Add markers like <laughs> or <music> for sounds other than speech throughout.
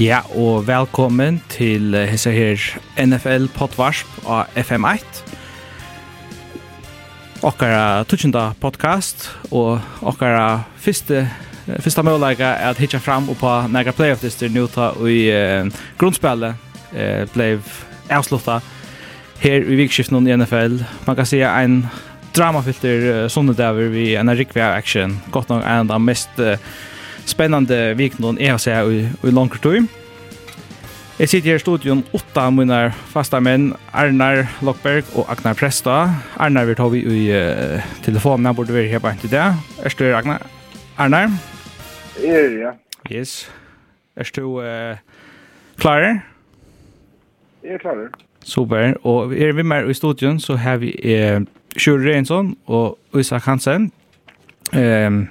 Ja, og velkommen til hese her NFL Potvarsp av FM1. Okkara tutsjunda podcast, og okkara fyrste Fyrsta målaga er at hitja fram og på nægra playoff-lister nu ta i eh, grundspillet eh, blev avslutta her i vikskiften i NFL. Man kan säga en dramafilter uh, sonnedaver vi en rikvia action. Gott nog en av mest uh, spennande vik jeg har sett i, i langt tid. Jeg sitter her i studion åtta av mine fasta menn, Arnar Lockberg og Agnar Presta. Arnar vil ta vi i uh, telefonen, jeg burde være her på en til det. Er du Agnar? Arnar? Ja, ja. Yes. Er du uh, klar? Jeg er klar. Super. Og er vi med i studion så har vi uh, Kjur Reinsson og Isak Hansen. Ehm... Um,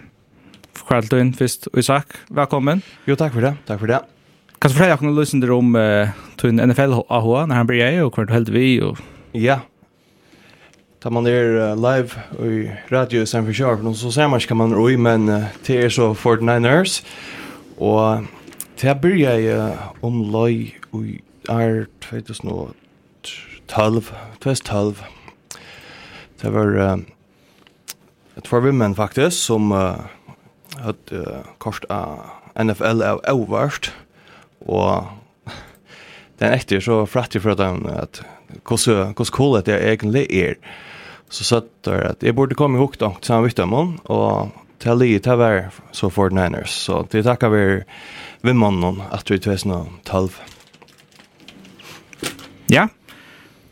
Kvarltun først. Isak, velkommen. Jo, takk for det. Takk for det. Kan du fortelle noen løsninger om uh, tun NFL-AHA når han blir jeg, og hvordan heldig vi? Og... Ja. Da man er live i radio i San Francisco, så ser man ikke hva man er i, men uh, det er så 49ers. Og til jeg blir jeg uh, om løy i er 2012, 2012. Det var uh, et forvimmend faktisk, som... Uh, at uh, kort av NFL er overst, og <laughs> den etter så fratt jeg fra dem at hvordan cool det egentlig er. Så satt der at jeg burde komme ihåg da, sammen med dem, og til li til hver så for Niners. Så det takker vi vimmannen at vi 2012. Ja,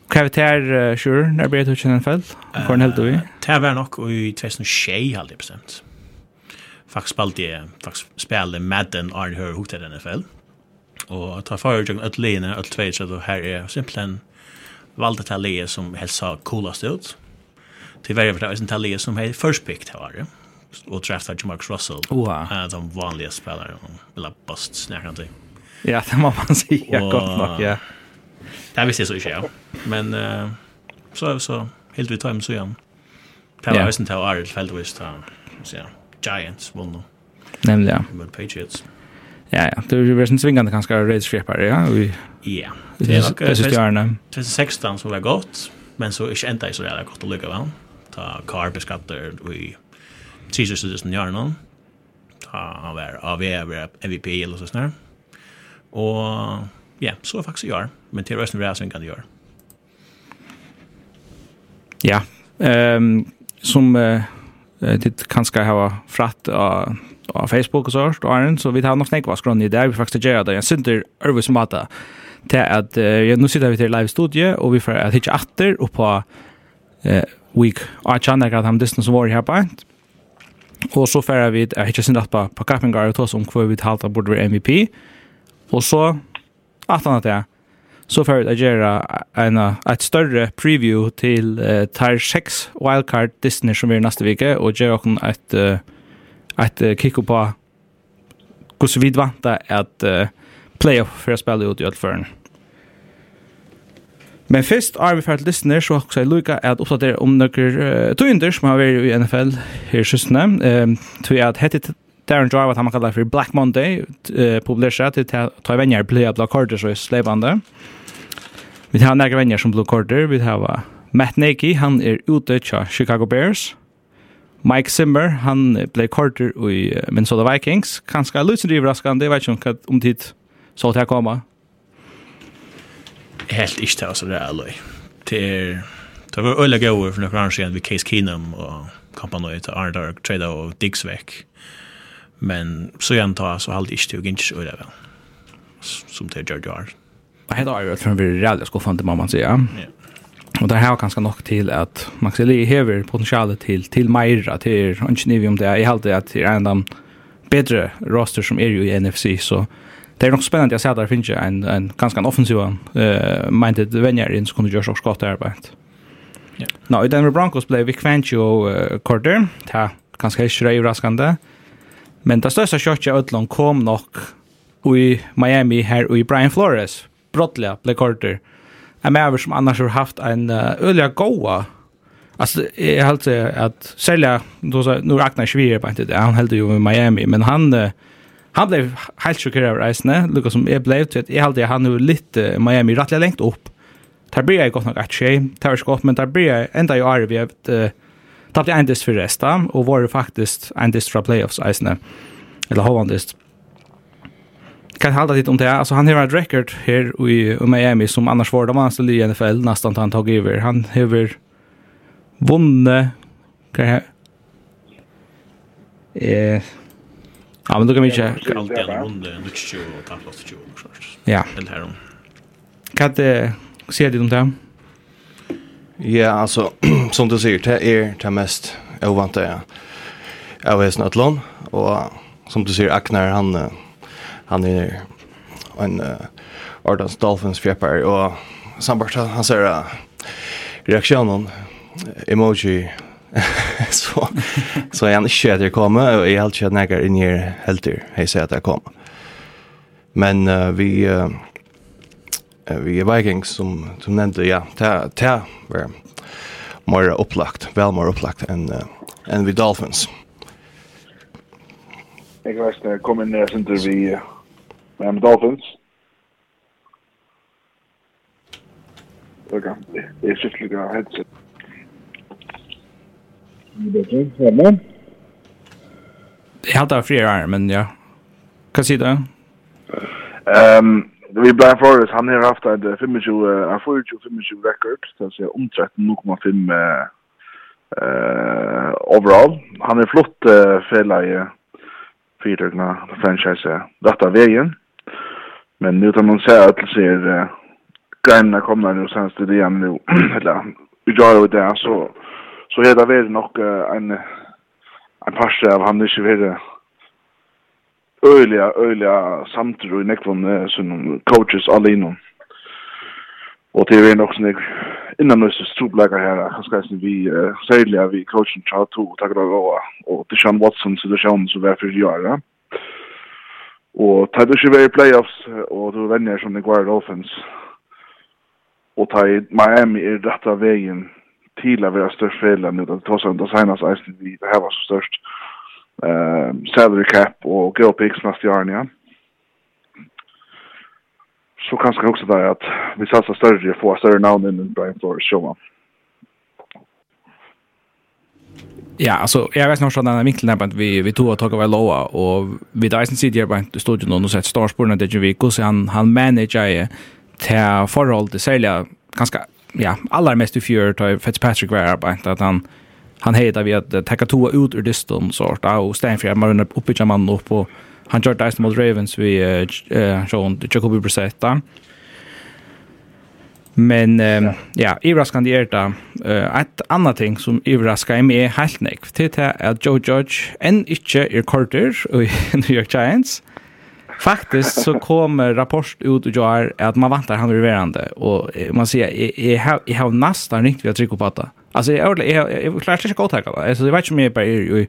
Hva er det uh, Sjur, når blir det ikke en NFL? For en helt og vi? Det er nok i 2006, halvdig bestemt faktisk spalte jeg, faktisk spille Madden Arne Hør hokt i NFL. Og ta fyrir tjokken öll leina, öll tvei, så her er simpelthen valgte til leie som helst sa coolast ut. Til verre for det var en til leie som hei first pick til året. Og drafta Jamarcus Russell, Oha. uh, de vanlige spelare, eller bust snakkandig. Ja, <laughs> det må man säga och, godt nok, ja. Det visste jeg så ikke, ja. Men uh, så, så helt vi tar med så igjen. Det var yeah. hösten till året, fältvis, så ja. Giants vann. Nämligen. Ja. Mot Patriots. Ja, ja. Det är ju versen svingande kanske Reds Shepherd, ja. Vi Ja. Det är nog det stjärna. 2016 som var gott, men så är inte så jävla gott att lycka väl. Ta Carr beskattar vi Caesar Citizen gör någon. Ta han var av MVP eller så snär. Och ja, så är faktiskt gör, men till resten är det svingande gör. Ja. Ehm som det kan ska ha fratt av Facebook och sånt och annat så vi tar nog snäckvas grund i där vi faktiskt gör det. Jag synter Örvis mata till att jag nu sitter vi till live studie och vi får att hitta åter och på eh week och chanda kan ham distance var här på. Och så får vi att hitta synda på på Kappingar och ta om kvar vi halta borde vara MVP. Och så att han att det så får jeg gjøre en, et større preview til uh, Tar 6 Wildcard Disney som er neste vike, og gjøre dere et, uh, et uh, kikko på hvordan vi vant at uh, playoff for å spille ut i utføren. Men først er vi ferdig listener, så har jeg lukket at oppdatere om noen uh, tøynder som har vært i NFL her søsene. Um, tror jeg at hette Darren Drive, at han kallar for Black Monday, uh, populært seg til å ta venner i play-up-lakordet, så er slevende. Vi har några vänner som Blue korter. vi har Matt Nagy, han är ute tja Chicago Bears. Mike Zimmer, han blev korter i Minnesota Vikings. Kanske lite överraskande, jag vet inte om om tid så att jag komma. Helt ikke inte alltså det är alloj. Det Det var öliga gåvor for noen år sedan vid Case Keenum og och til Arne Dark, och og Diggs vekk. Men så jag antar så halde ikke til å inte så vel. väl. Som George gör det hela är jag tror vi är rädd skuffande mamma säga. Ja. Och det här var ganska nog till att Maxeli hever potential till till Maira till Anchnivium det. i helt att det är en av bättre roster som är ju i NFC så det är nog spännande jag se där finns ju en en ganska offensiv eh minded vänjer in som kunde göra så skott arbete. Ja. Nå, i Denver Broncos blev vi Quancho uh, korter. Det ganska ikke överraskande. Men det största av ödlån kom nok i Miami her og i Brian Flores brottliga Black korter. En mäver som annars har haft en öliga goa. Alltså jag helt säger att sälja då så nu räknar Schwier på inte det. Han hällde ju i Miami men han han blev helt chockad över isen. lukas som är blev till att jag hade han nu lite Miami rättliga längt upp. Där blir jag gott nog att tjej. Där skott men där blir jag ända i Arvi uh, tappade en dist för resten och var det faktiskt en dist från playoffs isen. Eller har han kan halda dit om det. Alltså han har ett record här i, i Miami som annars var det vanligaste i NFL nästan han tog över. Han har vunnit kan jag eh Ja, men då kan vi inte... Alltid en runde, en lutsch 20 och en plats 20 och sånt. Ja. Eller här om. Kan du se lite om det? Ja, alltså, <clears throat> som du säger, det är det mest ovanta jag har hästen ett lån. Och som du säger, Aknar, han han är en uh, Ardans Dolphins fjäppar och sambart han ser uh, reaktionen emoji. <laughs> Så så jag inte att det kommer och jag helt känner jag in här helt där hej säger att det kommer. Men uh, vi uh, vi är Vikings som som nämnde ja ta ta var mer upplagt väl mer upplagt än uh, än vi Dolphins. Jag vet kom inn ner sen vi Miami Dolphins. Okay. Jeg synes lige, av headset. Jeg hadde flere her, men ja. Hva sier du? Um, vi Brian Flores, han har haft en 25-25 record, så jeg omtrett 0,5 uh, overall. Han har flott uh, fela i fyrtøkna franchise rett av veien. Men nu tar man säga att det ser eh, grejerna kommer nu sen till <clears throat> det nu eller idag det där så så är det väl nog en en passe av han inte vill öliga öliga samtro i nekvon som coaches alla inom. Och det är nog sån innan oss strublagar här han ska sen vi uh, sälja vi coachen Charles 2 tack då och Deshaun Watson så det Sean så varför gör Ja. Og tar du ikke være i playoffs, og du venner som det går Dolphins, og tar Miami är rett av veien til å være størst fjellet nå, det tar seg det seneste eisen vi her var så størst, eh salary cap og gå picks neste år ja. Så kanskje også det at vi satser større, får større navn innen Brian Flores showman. Ja, alltså jag vet nog sådana där vinkeln där vi vi tog att ta av Loa och vi där sen sitter på inte stod ju någon och sett starspåren att det ju vi så han han manager är till förhåll till sälja ganska ja, allra mest i fjör tar Fitzpatrick var på att han han heter vi att ta två ut ur distan sort och Stanford man uppe i man upp och han gjorde det mot Ravens vi eh Sean Jacoby Brissett Men eh, ja, ja överraskande är det uh, ett annat ting som överraskar mig helt nek. Det är att Joe Judge än inte är korter i <laughs> New York Giants. Faktiskt så kommer rapport ut och jag att man vantar han reverande och man säger jag har jag har nästan riktigt jag trycker på det. Alltså jag jag jag klarar inte att ta det. Alltså jag vet inte mer på är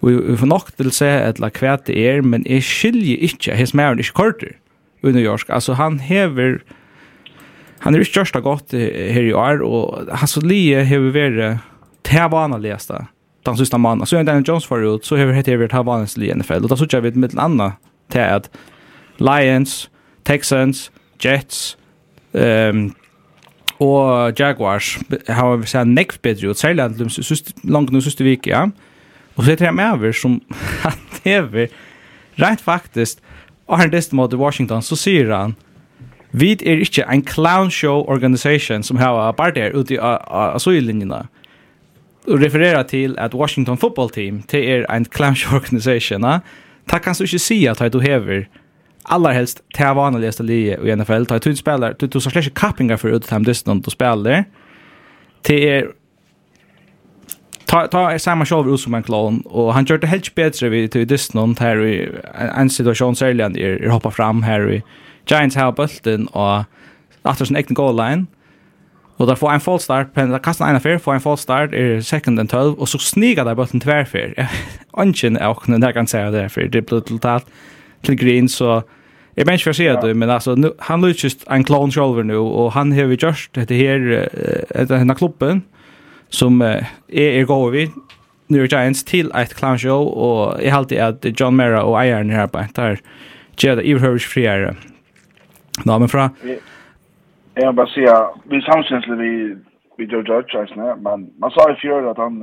vi får nok til å se et la kvæt det er, men jeg skiljer ikke, hans mæren ikke korter i New York. Altså han hever, han er ikke størst godt her i år, og hans lie har vi vært til vanligste den siste mannen. Så er Daniel Jones forut, så har vi hette vært til vanligste lie i NFL, og da sier vi med annet til at Lions, Texans, Jets, um, og Jaguars har vi sett nekv bedre ut, særlig at de langt nå siste vik, ja. Og så er det med over som <laughs> han hever, rent faktisk, og han er det Washington, så sier han, Vi er ikke en clown show organisation som har bare der ute av asyllinjerna. Og refererer til at Washington football team det er en clown show organisation. Da kan du ikke si at du hever allar helst til jeg vanligaste i NFL. Da du spiller, du, du slett ikke kappingar for ut til dem du spiller. Det er ta ta är samma show ut som en clown och han körde helt bättre vid till Disney här i en situation särskilt är hoppa fram här i Giants har bulten och efter sin egen goal line. Och där får en false start, men där kastar en affär, får en false start är second and 12, och så snigar där bulten tverfer. Anken <laughs> är också, när jag kan säga det, för det blir totalt till green, så Jag vet ikke hva jeg sier det, men alltså, nu, han er just en clown sjolver nu, och han har vi gjort det här, her, den här klubben, som uh, är er går vi, New York Giants til eit clown show, og jeg halte at John Mera og eieren her på, der gjør det iverhøvrig friere. Mm Nej, men fra... Jeg vil bare si at vi samkänslar vi, vi Joe Judge, men man sa i fjør at han,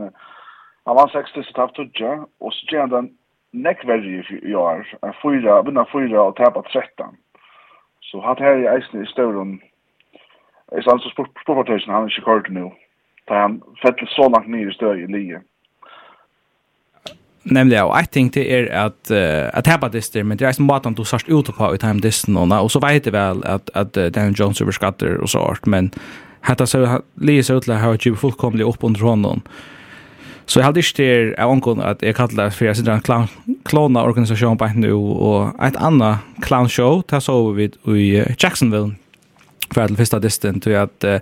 han var 60 så tapp tudja, og så tjänade han näck värre i år, fyra, vinner fyra og tappa 13. Så hatt her i eisen i stövren, i stans och sportpartiet han är inte kort nu, där han fällde så langt ner i stöd i livet. Nemlig, og jeg tenkte er at uh, at jeg bare men det er som maten du sørst ut på i time dysten, og så vet jeg vel at, at uh, Daniel Jones over skatter og så art, men hetta så lige så utla har ju fullkomlig opp under honom. Så jag hade inte det jag at att jag det for jag sitter en clown klona organisasjon på nu og ett annat clown show tar så vi i Jacksonville for för att första til at uh,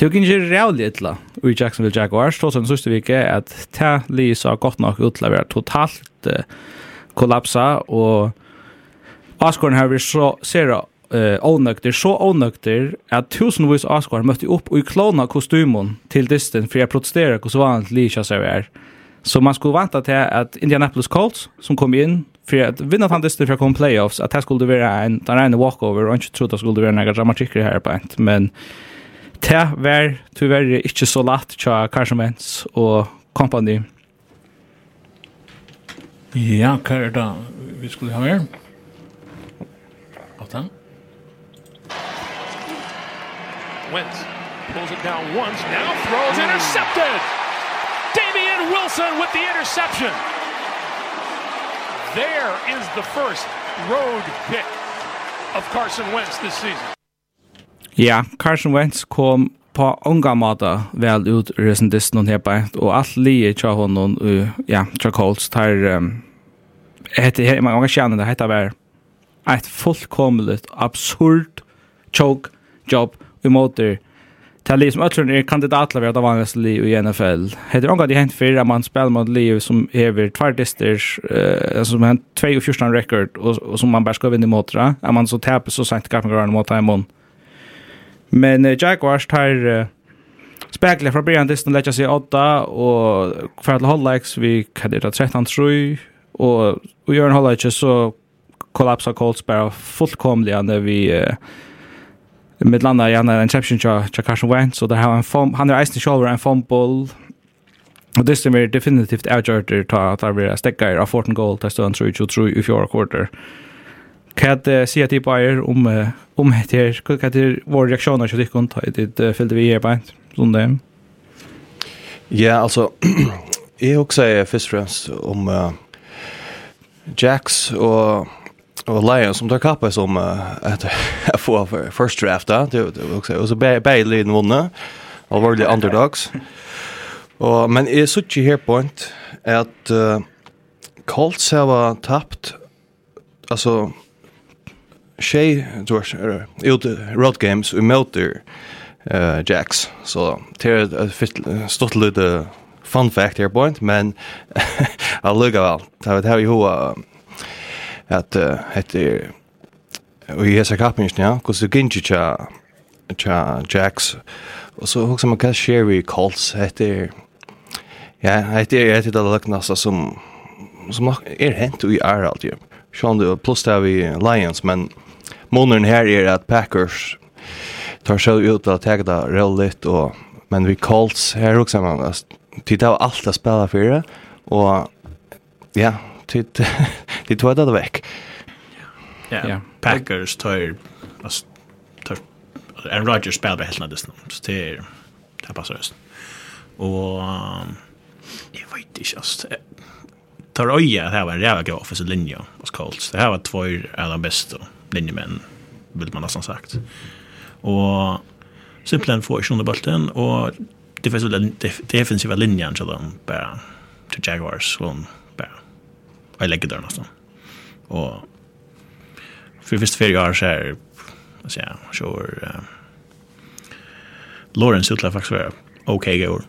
Det var ikke rævlig ytla i Jacksonville Jaguars, tross en sørste ikke at det li så godt nok ut totalt uh, kollapsa, og Asgården har vil så ser uh, ånøkter, så ånøkter at tusenvis Asgården møtte opp og klona kostymen til distan for jeg protesterer hvordan vanlig li ikke ser vi er. Så man skulle vanta til at Indianapolis Colts, som kom inn, för att vinna han det för kom playoffs att det skulle vara en en walkover och ikke trodde det skulle være en dramatikker här på en, men Det var tyvärr inte så lätt tja Carson Wentz och company. Ja, hva er det vi skulle ha her? Åtta. Wentz pulls it down once, now throws intercepted. Damian Wilson with the interception. There is the first road pick of Carson Wentz this season. Ja, Carson Wentz kom på unga mata vel ut resendisten hon hepa og allt lige tja honom uh, ja, tja Colts tar um, hette, man kan kjenne det hette var ett fullkomligt absurd choke jobb emot måter, Det är liksom ötlun er kandidatla vi att vanligast li i NFL. Det är det hent fyrir at man spelar mot li som över tvärdister, uh, som har en 2-14 rekord och, og som man bare ska vinna i det. Är man så täpig så sent kan göra mot det här Men uh, Jaguars tar uh, spekler fra Brian Disney lägger seg åtta og for at holde ex vi kan det 13-3, og vi gjør en holde ikke, så kollapsa Colts bare fullkomlig när vi uh, med landa i en interception til Carson Wentz. Og där har han fom, han er eisen shoulder and fumble og Disney er definitivt outjorter ta ta vi stekker av 14 goal til stund 3-2-3 i fjärde quarter. Kan jag att till er om om det här, vad det vår reaktioner så det kunde ta det fällde vi här på sån där. Ja, alltså <clears throat> jag också är först främst om uh, Jacks och och Lions som tar kappa som uh, att <laughs> får för first draft där. Det var också och så Bailey den vunna. det <laughs> underdogs. Och men är så tjej här point att uh, Colts har tappt alltså tjej ut road games och möter eh Jacks. Så det är ett stort lite fun fact här point men <laughs> jag luggar väl. Jag vet hur ju at heter vi i hesa kappen ja, kus du ginge cha cha Jacks. Och så hur som kan Sherry calls heter Ja, heter heter det luknasa som som er hent i är alltid. Sean plus där vi Lions men månaden här är att Packers tar sig ut att ta det roligt och men vi Colts här också man titta på allt att spela för det och ja <laughs> titt det tog det veck. Ja. Packers tar alltså tar Aaron Rodgers spelar helt nästan så det är det passar just. Och jag vet inte just tar öja det här var en jävla god offensiv linje hos Colts. Det här var två av de bästa linjemenn, vil man nesten sagt. Og simpelthen får inte bollen och defensiva linjen til dem, bare til Jaguars och de bara jag lägger där nästan. Och för visst för år så här vad säger jag, sure, uh, Lawrence utlar faktisk være ok-gård. går.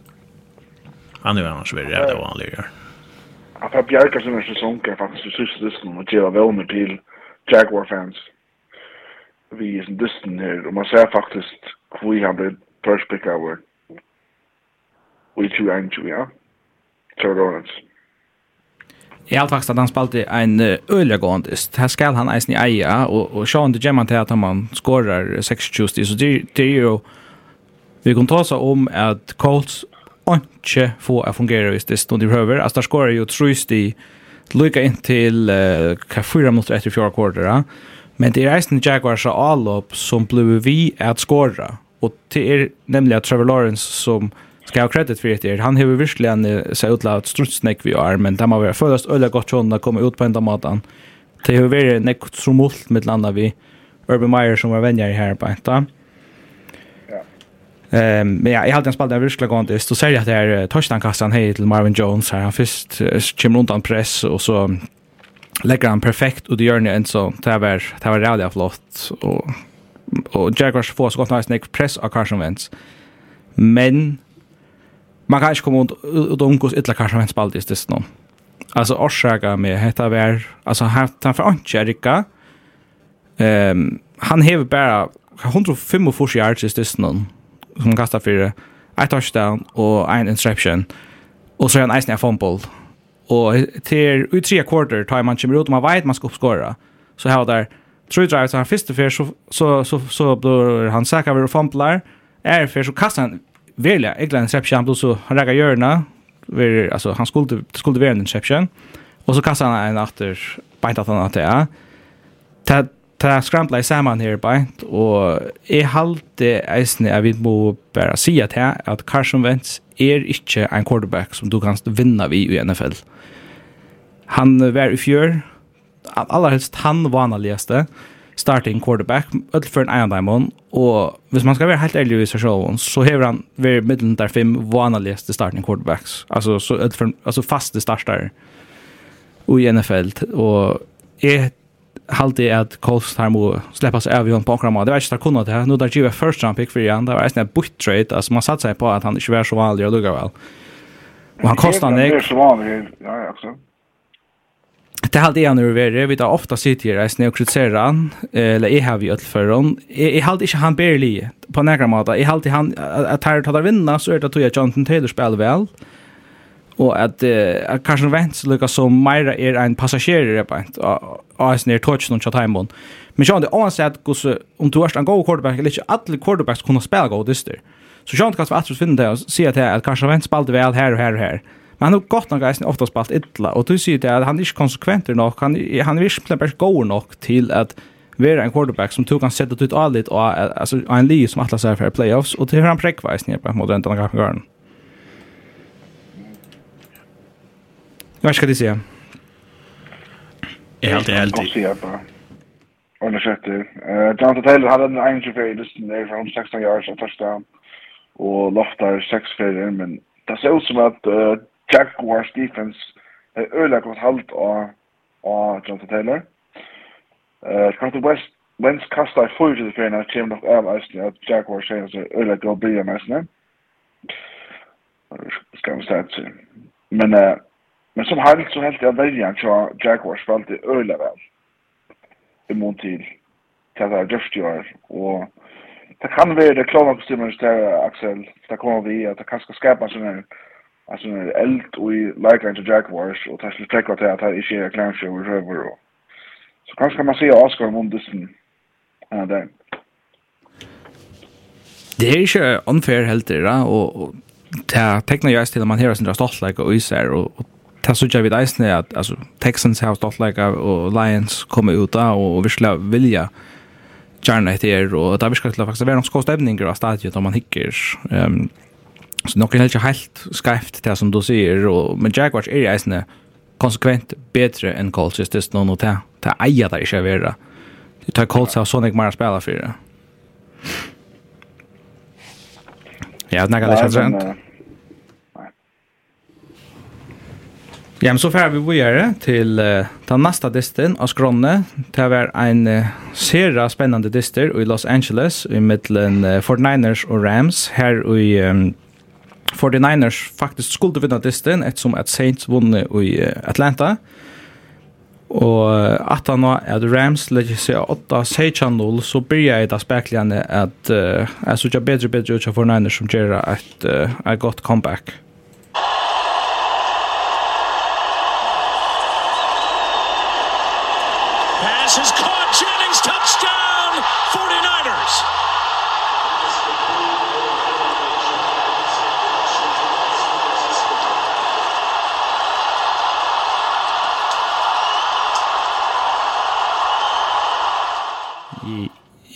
Han jo annars veldig rævlig vanlig å gjøre. gör att ha bjärka sina säsonger faktiskt i sista disken och gela välmer till Jaguar-fans. Vi är sin disken här och man ser faktiskt hur han blev first pick hour och i 21, ja. Trevor Lawrence. Jeg har faktisk at han spalte en øyelig gåndist. Her skal han eisen i eia, og, og sjående gjemmer til at han skårer 26 så det, är ju Vi kan ta oss om att Colts ikke få å fungere hvis det stod i prøver. Altså, der skårer jo trøst i lykka inn til uh, hva fyra minutter etter fjorda kvartera. Men det er eisen Jaguars av Alop som ble vi at skåra. Og det er nemlig at Trevor Lawrence som ska ha credit för det. Han har ju en så utla strutsnäck vi er, men det man være følast øyla gott sånn å komme ut på enda måten. Det har vært nekk tromult med landa vi Urban Meyer som var venner här på enda. Mm Ehm um, men ja, jag hade en spelare virkelig gående. Så ser jag att det är touchdown-kassan hej till Marvin Jones. Här. Han först kommer undan press och så lägger han perfekt och det gör ni en så det var det var rejält flott och och Jaguars får så gott nice neck press av Carson Wentz. Men man kan inte komma ut och umgås ytla Carson Wentz på allt i stedet Alltså orsaka med hetta var alltså han för inte Erika. Ehm um, han hever bara 155 yards i stedet som kastar för ett touchdown och en interception. Och så är en isen fumble. Och till ut tre quarter tar man kommer ut och man vet man ska uppskora. Så här där True drive så han första för så så så så blir han säker över fumblar. Är för så kastar han välja egentligen interception då så han lägger hjörna. Alltså han skulle skulle vara en interception. Och så kastar han en åter bänt att han att det är ta skrampla saman her beint, og jeg halte eisne at vi må bare si at her, at Carson Wentz er ikke ein quarterback som du kan vinna vi i NFL. Han var i fjør, allerhelst han vanligaste, starting quarterback, öll för en Iron Diamond, og hvis man skal være helt ærlig i seg selv, så hever han vært middelen der fem vanligaste starting quarterbacks, altså, så, öll altså faste starter i NFL, og jeg halde at Colts har må släppas av Jon på Akram. Det var inte kunna det. Nu där giver first round pick för igen. Det var nästan butt trade. Alltså man satsar på att han inte var så vanlig och luggar väl. Och han kostar nek. Det är så vanlig. Ja, också. Det halde jag nu över. Vi tar ofta sitt här nästan och kritiserar han. Eller jag har ju allt för hon. Jag halde inte han barely på några måta. Jag halde han att här tar vinna så är det att Jonathan Taylor spelar väl. Mm og at uh, Carson Wentz lukka som meira er ein passasjerer på en av sin er touch noen chatimon men sjón det oansett gus om du erst en god quarterback eller ikke alle quarterbacks kunne spela god dyster så sjón kan vi finne det og si at, at Carson Wentz spalte vel her og her og her men han har gått noen geisen ofte spalt ytla og du sier det at han er ikke konsekventer nok han, han er virkelig bare god nok til at vera en quarterback som tog han sett ut av litt av en li som atlas er for playoffs og til han prekveisen på en måte enn denne garden Vad ska det säga? Jag helt helt. Jag ser bara. Och det sjätte. Eh Jonathan Taylor hade en angel för listen där från 16 yards och touchdown. Och loftar 6 för men det ser ut som att uh, Jaguars defense är öliga gott halt av av Jonathan Taylor. Eh Scott West Wentz kastar fullt i det fina team nog av oss när Jaguars säger så öliga gott blir mest nu. Ska vi starta. Men eh Men som helt så helt jag väljer til Jaguars för alltid öle väl. I mån till tävla dörstjör och det kan vara det klara kostymer där Axel. Där kommer vi at det kanske skapa sån här alltså en eld och i likar till Wars och tar sig träcka till att här inte är kanske över och så kanske man ser Oscar Mundelsen ja där Det er ikke unfair helt det, og det tekner jeg til at man hører sin stolt, like, og iser, og, og Det så gjør vi eisene at altså, Texans har stått leika og Lions kommer ut da og virkelig vilja gjerne etter og det er virkelig til å faktisk være noen skå stemninger av stadiet om man hikker um, så nok er helt ikke helt skreft til som du sier og, men Jaguars er eisene konsekvent betre enn Colts just det noen og det det eier det ikke å være det tar Colts av sånn jeg mer spiller for det Ja, det er ikke rent. Ja, men så får vi vidare till uh, den nästa disten av Skronne. Det var en uh, sera spännande dister i Los Angeles i mittlen uh, 49ers och Rams. Här i um, 49ers faktiskt skulle vinna disten eftersom att Saints vunne i uh, Atlanta. Och att han var att Rams lägger sig 8 16 0 så börjar det spekligen att uh, alltså jag bättre bättre ut för 49ers som gör ett, uh, ett gott comeback. Mm. Pass is caught. Jennings touchdown 49ers.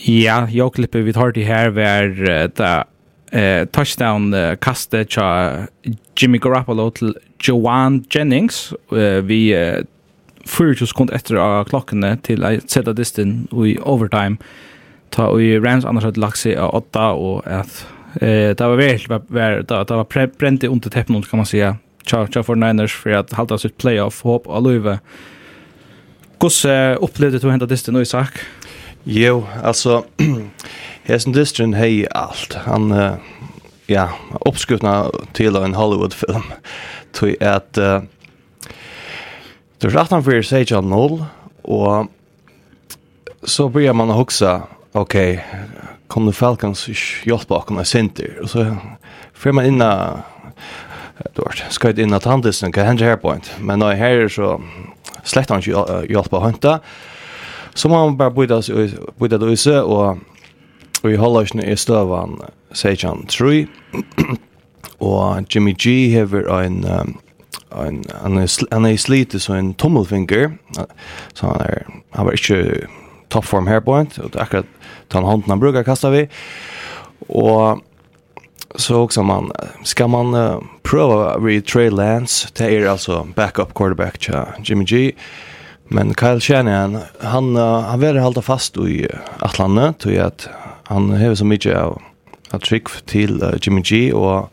Ja, jag klipper vi tar till här var eh, da eh touchdown uh, kastet cha Jimmy Garoppolo til Joan Jennings uh, vi 40 sekund etter av klokkene til å sette distin i overtime ta og i Rams annars hadde lagt seg av 8 og at eh, det var veldig det, det var brent i under teppen kan man säga tja, tja for Niners for at halda sitt playoff håp og løyve Hvordan opplevde du hentet distin i sak? Jo, altså <clears throat> Hesen Distrin hei allt. Han, uh, ja, uppskrutna till en Hollywood-film. Tog at uh, Då rattan för sig jag noll och så börjar man att huxa okej okay, kommer Falcons hjälpa bakom en center och så får man inna dort ska det inna tandisen kan hända här point? Men när här är så släkt han hjälpa hanta så man bara borde borde då så och och i hållas är stövan Sejan 3 och Jimmy G har en um, han han är slite så en tummelfinger så han er han var ikke top form här på ett och akkurat ta han hånden han brukar kasta vi och så också man ska man uh, prova vi Trey Lance? Det är alltså backup quarterback tja, Jimmy G. Men Kyle Shanahan han uh, han vill hålla fast i Atlanta tror jag att han har så mycket av att trick till uh, Jimmy G. Och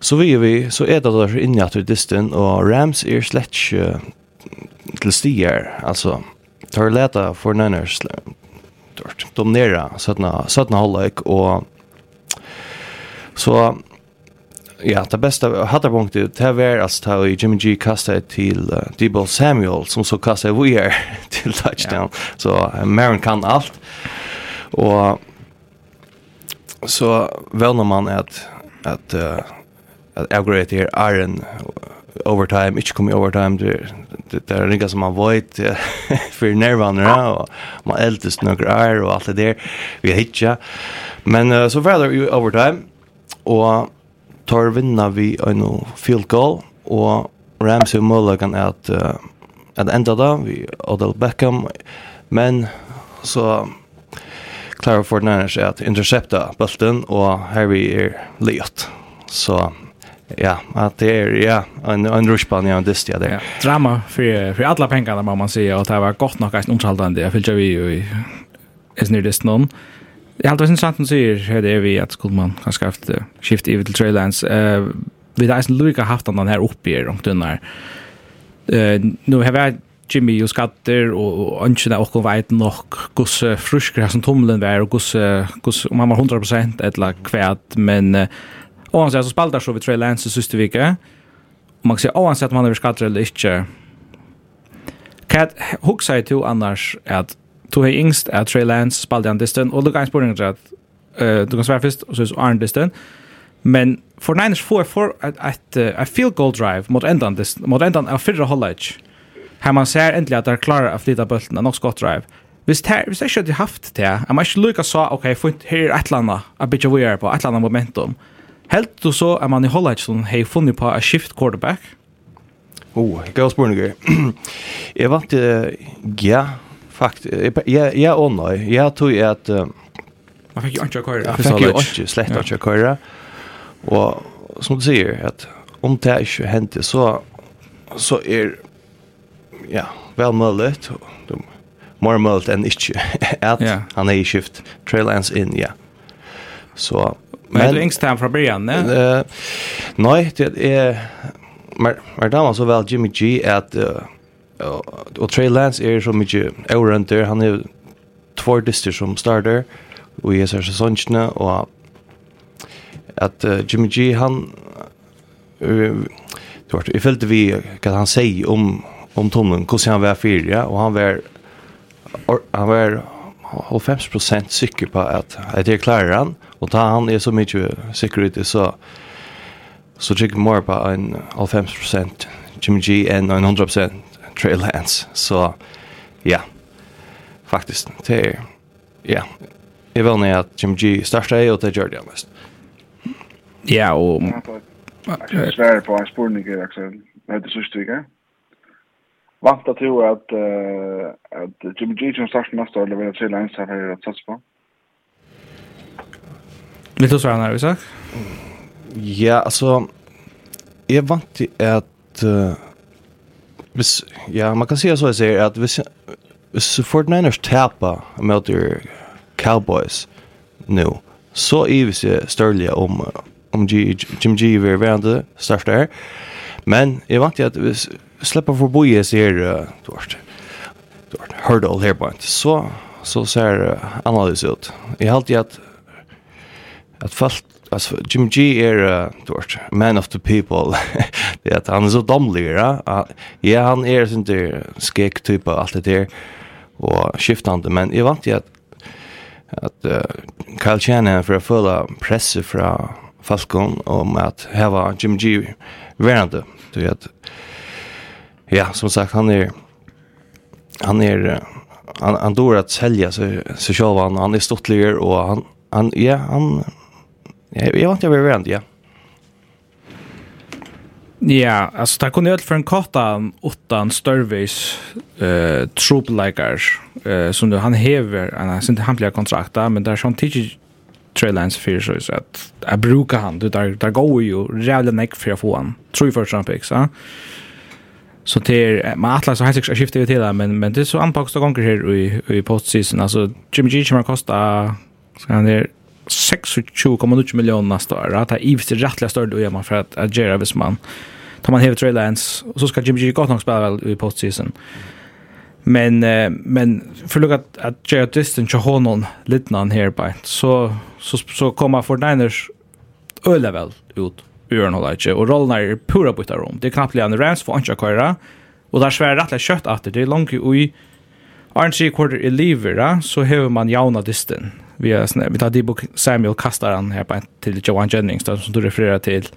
Så vi vi så är det där inne att distan och Rams är slett till stier alltså tar leta för Niners dort dominera sådana sådana hållag och så ja, det bästa punktet, det var alltså att Jimmy G kastade till uh, Debo Samuel som så kastade Weir till touchdown. Så uh, Maron kan allt. Och så vänner man att att uh, att jag till Iron overtime, inte kommer overtime det det är ringa som man vet för nervan och man eldest några är och allt det där vi hitcha. Men uh, så var det ju overtime och tar vinna vi en field goal och Rams och Muller kan att uh, att ända då vi Odell Beckham men så klarar Fortnite att intercepta bulten och Harry vi är Leot. Så Ja, att det är ja, en en rushban ja, det är det. Ja. Drama för för alla pengarna må man säga och det var gott nog ganska omtalande. Jag fyllde vi ju är nu det någon. Jag hade sen chansen hur det är vi att skulle man kanske haft skift i till Traillands. Eh vi där sen Luca haft den här uppe i runt den där. Eh nu har vi Jimmy och skatter och anchen och och vet nog kus fruskra som tumlen var och hur hur om man var 100 eller kvärt men Och han säger så spaltar så vi Trey Lance i sista vecka. Och man kan säga, oavsett om han är skatter eller inte. Kat hooks jag till annars att to har yngst at Trey Lance spaltar han distan och lukar en spårning att uh, du kan svara först och så är Arne distan. Men for Niners får for ett uh, field goal drive mot ändan distan. mot ändan av förra hållet. Här man ser äntligen att de klarar att flytta bulten, något skott drive. Hvis det hvis jeg ikke hadde haft det, jeg må ikke lykke så, ok, for her er et eller annet, jeg blir ikke på, et eller annet momentum. Mm Helt du så at man i Hollajdson har funnet på a shift quarterback? Oh, gav spørninger. jeg <clears throat> vant til, ja, faktisk, ja, ja og nei. Jeg tror at... Man fikk jo ikke køyre. Jeg fikk jo ikke slett ikke køyre. Og som du sier, at om det ikke hendte, så, så er, ja, vel mulig, mer mulig enn ikke, <laughs> at han er i skift, trail ends in, ja. Så, Men, men du yngst han fra början, ne? Uh, nei, det er... Mer, mer damer så väl Jimmy G at... uh, og Trey Lance er så mykje överrunt. Han er två dyster som starter och är så säsongsna og at uh, Jimmy G han uh, vart jeg følte vi hva han sier om om tonen hvordan han var fyrir, ja? og han var Or, han var 50% sikker på at at det klarer han. Og ta han er så mycket security så så check mer på en 5% Jimmy G and 100% Trey Lance. Så ja. Faktiskt det är ja. Jag vill när att Jimmy G startade och det gjorde det mest. Ja, och Jag svär på en spurning i Axel. Det är sista veckan. Vant att tro att att Jimmy G som startar nästa år levererar till Lance här att satsa på. Vill du svara när vi sagt? Ja, alltså jag vant till att uh, hvis, ja, man kan säga så jag säger att hvis, hvis 49ers tapper mot Cowboys nu, så är vi så störliga om, om G, Jim G är värande det største men jag vant till att hvis slipper forbi jeg sier, uh, du har hurdle här på så så ser uh, analys ut. Jag har alltid att att fast alltså Jim G är uh, dort man of the people. <laughs> Det att han är så domlig ja. Ja han är sån där skek typ av allt det där och skiftande men jag vant ju att att uh, Kyle Chan för att fulla press från Falcon om att häva Jim G värande så att ja som sagt han är han är han, han dår att sälja så, så själv han, han är stottligare och han, han, ja, han Jag, jag vet inte jag vill ja. Ja, alltså det kunde ju för en karta åttan störvis eh trooplikar eh som han häver han har inte blir kontrakta men där som tidigt trailers för så så att jag brukar han det där där går ju jävla neck för att få han. Tror för Trump så. Så till man Atlas så har sig skiftat till det men men det är så anpassat gånger här i i postseason. Alltså Jimmy G kommer kosta så han där 26,8 miljoner nästa år. Att det är givetvis rättliga större då gör man för att agera hvis man tar man hever Trey Lance och så ska Jimmy G gott nog spela väl i postseason. Men eh, men för att att, att Jared Distin till honom lite någon här på så så så kommer för Niners öle väl ut ur något där och rollen är pura på rum. Det är knappt Leon Rams för Ancha Kaira och där svär rättliga kött att det är långt i Arnsi quarter i livera så hever man jauna distin Vi, har, vi tar Debo Samuel kastar han här på en, till Joan Jennings då, som du refererar till.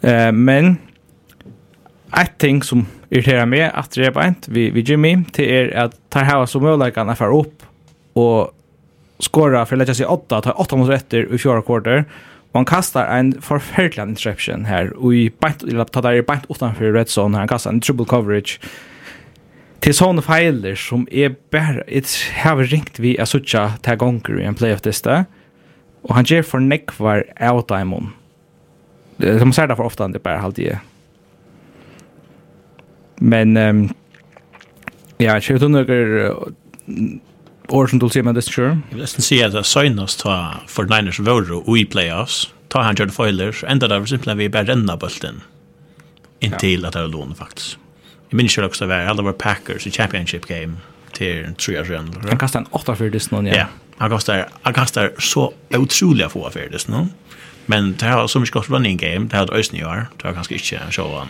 Eh, men ett ting som irriterar mig att det är på ett vi vi Jimmy till är att ta här som möjligt kan föra upp och skora för att lägga sig åtta, ta åtta mot rätter i fjärde kvarter. Och han kastar en förfärlig interception här och i bant, ta där i bant utanför red zone. Han kastar en triple coverage. Eh, Til sånne feiler som er bare, jeg har ringt vi är såcha til gonger i en playoff liste, og han ger för neck var out diamond det som säger därför ofta det bara halt det men um, ja jeg tror noen år som du sier med det sure jag vill nästan se att Soinos ta for Niners vore i playoffs. Ta han gjorde fejler ända där simpelt vi bare renna bulten inntil at det er lån faktisk. Jeg minns ju också det var, alle var Packers i championship game till tre år sedan. Han kastar en 8 för det nå, ja. Ja, han kastar, han kastar så otroliga få för det nå. Men det har så mycket gott running game, det har det ösning i år, det har kanskje ikke så han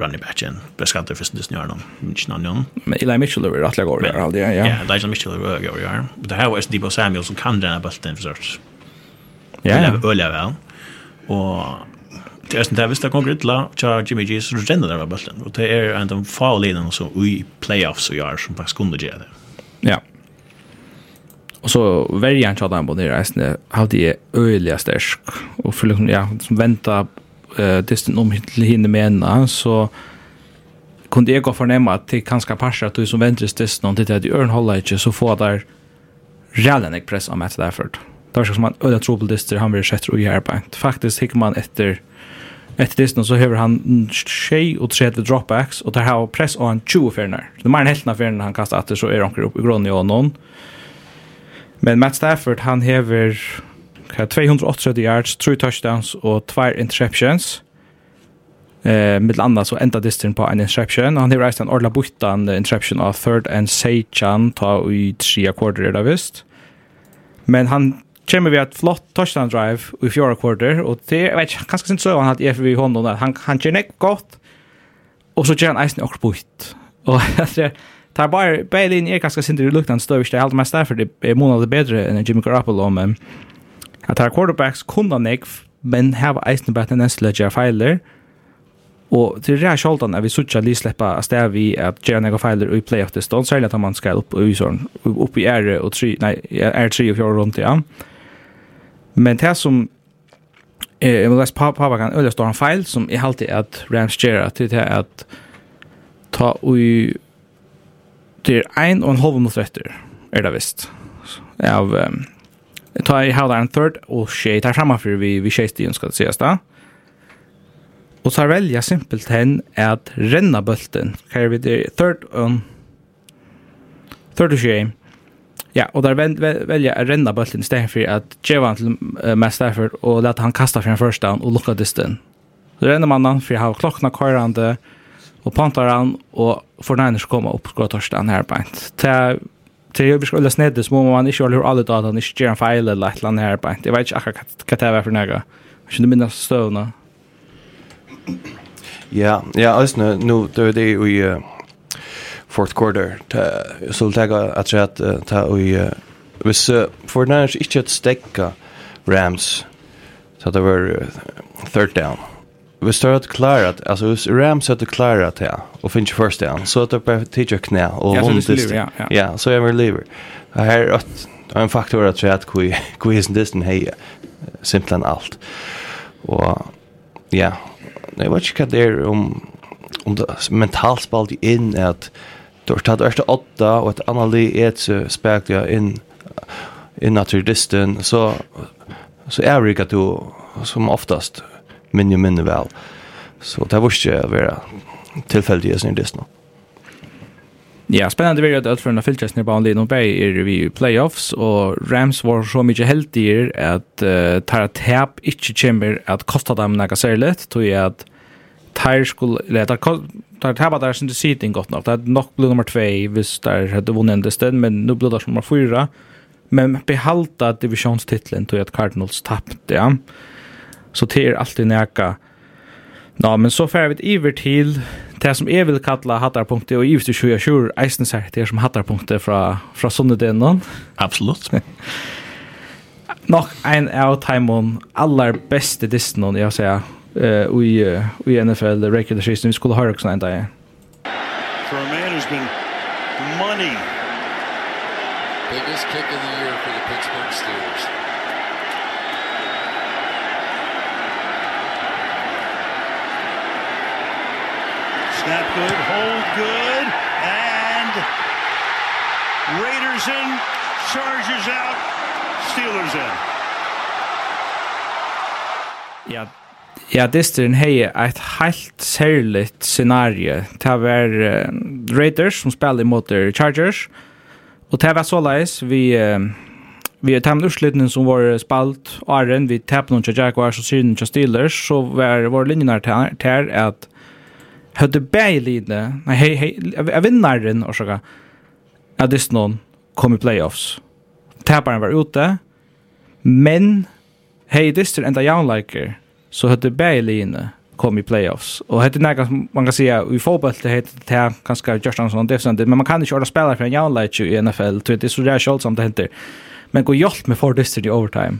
running back in. Beskattet først det snør någon, ikke någon noen. Men Eli Mitchell är rättliga går där, aldrig, ja. Ja, Elijah Mitchell är rettelig går där. Det här var Debo Samuel som kan den här bulten for sørst. Ja, ja. Öliga väl. Och Det är sånt där visst det kommer la tja Jimmy G så ränner där bollen och det är en av fallinen så i playoffs så gör som faktiskt kunde göra det. Ja. Och så väljer han chatta på det resten hade är öliga stark och för ja som vänta eh distant om hinner med ena så kunde jag gå förnämma att det kanske passar att du som väntres distant till att Örn håller inte så får där rällen jag pressar med därför. Där som man öliga trubbeldister han vill sätta och göra på. Faktiskt hickar man efter Etter distan så hever han 6 og 30 dropbacks, og der har press og han 20 ferner. Det er mer enn helten av ferner han kastar etter, så er han opp i grunnen i ånden. Men Matt Stafford, han hever 238 yards, 3 touchdowns og 2 interceptions. Eh, mitt landa så enda distan på en interception. Han hever eist en orla buttan interception av third and Seichan ta i 3 kvarter er det visst. Men han kommer vi ett flott touchdown drive i fjärde kvarter och det jag vet kanske inte så han hade EFV i honom där han han kör näck gott och så kör han isen och bort och alltså tar bara Bailey är ganska synd det luktar en störst helt mest därför det är månader bättre än Jimmy Garoppolo men att tar quarterbacks kunde näck men have isen bara den sledge filer Og til det er sjoldan at vi suttja li sleppa a sted vi at gjerne ega feiler i playoff det stånd, særlig at man skal opp i ære og tri, nei, ære tri og fjore rundt, ja. Men det som eh jag läs pop pappa kan eller står en som är alltid att Rams Gerard til det att ta ui det ein en och en halv mot rätter är det visst. Av um, ta i halv en third och shit tar fram för vi vi chase det ska det ses där. Och så välja simpelt hen att renna bulten. Kan vi det third on third shame Ja, og der vel, vel, väl, väljer att ränna bollen istället för att ge han til uh, Matt Stafford og låta han kasta for en first down og lucka distan. Så ränner man han för att ha klockan körande og pantar han og får Niners komma upp och torsta han här på ett. Till Det är ju beskrivet att snedde små man inte har alla datan, ikke gör en feil eller et eller annet her på ett. Jag vet ikke akkurat hva det er for några. Jeg känner minnes stövna. Ja, ja, altså, nu, det er det i uh, fourth quarter ta så tagga att säga att ta och for för när inte att stäcka Rams så det var third down. Vi står att klara att alltså Rams hade klarat ja och finns first down så att det bara teacher knä och hon det. Ja, ja så är vi lever. Här att en faktor att säga att kui kui är distan hej simpelt allt. Och ja, nej vad ska det om om det mentalt spalt in att Då tar det första åtta och ett annat li ett så spärkar in in naturalisten så så är det att som oftast minne minne väl. Så det var ju vara tillfälligt i disten. Ja, spännande vill jag att för en Filchers ner banan Lino Bay är vi playoffs och Rams var så mycket heldigare att uh, ta tap inte kommer att kosta dem några särskilt tror jag att tar skulle eller tar tar tar där sin seating gott nog. Det är nog blivit nummer 2 visst där hade vunnit det stället men nu blir det som nummer 4. Men behalta divisionstiteln då att Cardinals tappade. Ja. Så det är alltid näka. Ja, men så fär vi över till det som jag vill kalla hattarpunkter och givetvis så jag kör eisen så det som hattarpunkter från från Sundedenen. Absolut. Nok en av timon allar bästa distan jag säger säga, uh, i, uh, i NFL the regular season. Vi skulle høre også en dag. for a man who's been money. Biggest kick of the year for the Pittsburgh Steelers. Snap good, hold good, and Raiders in, Chargers out, Steelers in. Ja, Ja, distrin hei eit heilt særligt scenarie. Det var uh, Raiders som spelade mot Chargers. Og det var såleis vi... Uh, vi har tæmt utslutning som var spalt åren, vi tappte noen til Jaguars og syren til Steelers, så var vår linjen her til at høyde bæg lide, nei, hei, hei, jeg vinnaren, og sånn, at disse noen kom i playoffs. Tæparen var ute, men hei, disse enda jaunleiker, så hade Berlin kom i playoffs. Och hade några man kan säga i fotboll det heter det här ganska just någon defensivt men man kan inte orda spelare för en jävla i NFL. Det är så där skall som det händer. Men går hjälp med for district i overtime.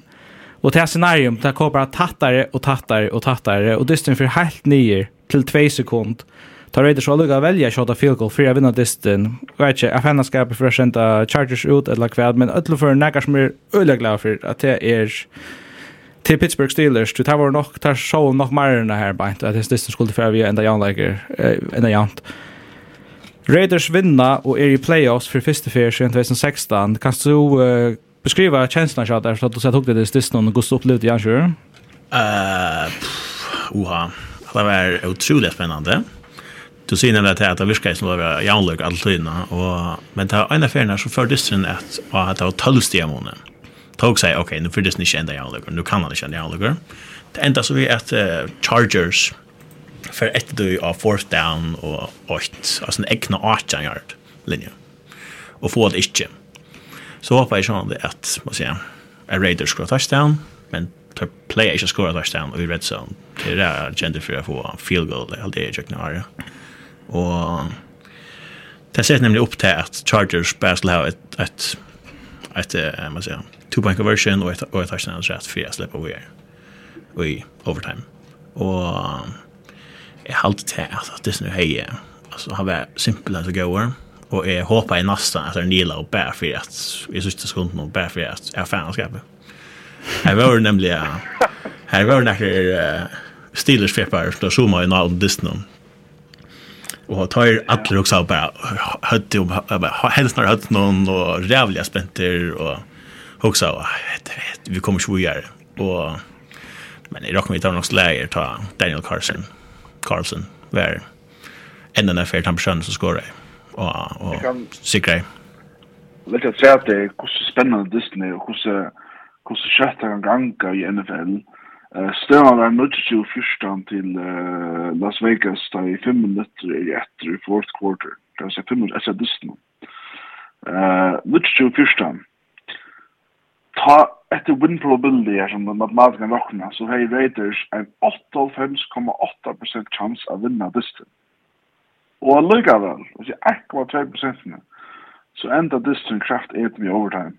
Och det här scenariot där kommer bara tattare och tattare och tattare och district för helt nyer till 2 sekund. Tar Raiders så lugga välja of field goal för att vinna distin. Vet inte, jag fann skapa för att sända Chargers ut eller kvad, men ödlor för nägar som är öliga glada för att det är till Pittsburgh Steelers det här var nog tar så nog mer än det här bänt att det skulle för vi ända jag lägger ända jant. Raiders vinna og er i playoffs for første fyra siden 2016 kan du uh, beskriva känslan så där så att du sett hugg det sist någon gust upplevde jag kör Uh, oha det var otroligt spännande Du ser nämligen att det virkar som det var jaunlög alltid och men det var en affär så för distrin att att det var 12 stjärnor tog sig okej okay, nu för det ni kända jag nu kan han inte jag lägger det enda så vi att uh, Chargers för ett du av fourth down och åt alltså en egna 18 yard linje och få det inte så hoppas jag sånt att vad säger a Raiders skulle touchdown men tar play är ju touchdown i red zone. Det är där gender för att få field goal all det jag knar och Det ser nämligen upp till att Chargers bara skulle ha ett, ett, ett, ett, ett, ett, two-point conversion og et, og et touchdown rett for jeg slipper over og i overtime. Og jeg halte til at det er sånn hei, altså han var simpelthen til gåer, og jeg håper jeg nesten at jeg nila og bare for at jeg synes det skulle noe, bare for at jeg er fanskapet. Her var nemlig, her var det nekker uh, Steelers-fepper som zoomet i Nalden Disney, og tar alle også bare høtt om, helst når høtt noen, og rævlig spenter, og också vi kommer ju göra och men i rockmitt tar något läger ta Daniel Carlson Carlson var en den affär han personen som skorar och och sikrar Lite att säga att det är hur spännande Disney och hur hur kött han ganga i NFL. Eh stöna där nudge fyrstan till Las Vegas där i 5 minuter i fourth quarter. Det är så 5 minuter efter Disney. Eh nudge fyrstan ta etter win probability her som den matematiske rockna, så hey Raiders en 85,8% chans av vinna dysten. Og allikevel, altså 1,3% så enda dysten kraft et med overtime.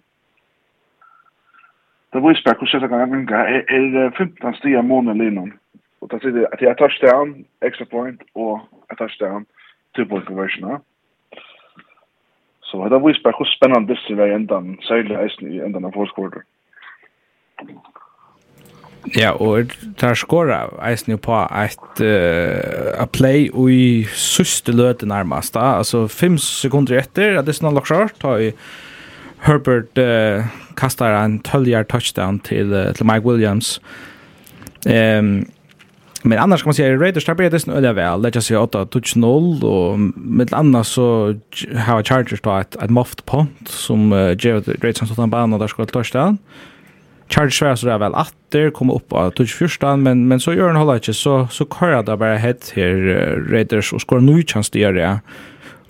Det viser bare hvordan jeg kan ganga, er 15 stia måned linan. Og det sier at jeg touchdown, extra point, og jeg touchdown, two point conversion, ja. Så det var bare hvor spennende disse var i enden, særlig eisen i enden av fourth quarter. Ja, og der skåra eisen jo på et uh, a play i søste løte nærmest. Da. Altså fem sekunder etter at det snart lagt skjørt, ta vi Herbert uh, kastar en 12-yard touchdown til, uh, til Mike Williams. Ehm um, Men annars kan man säga Raiders tar det snö där väl. Let's say 8 touch 0 och med annars så har Chargers då ett ett moft punt som ger Raiders som tar en bana där ska touchdown. Chargers svär så där väl att det kommer upp av touch första men men så gör han hålla inte så så kör det bara head här uh, Raiders och skorar ny chans det gör det.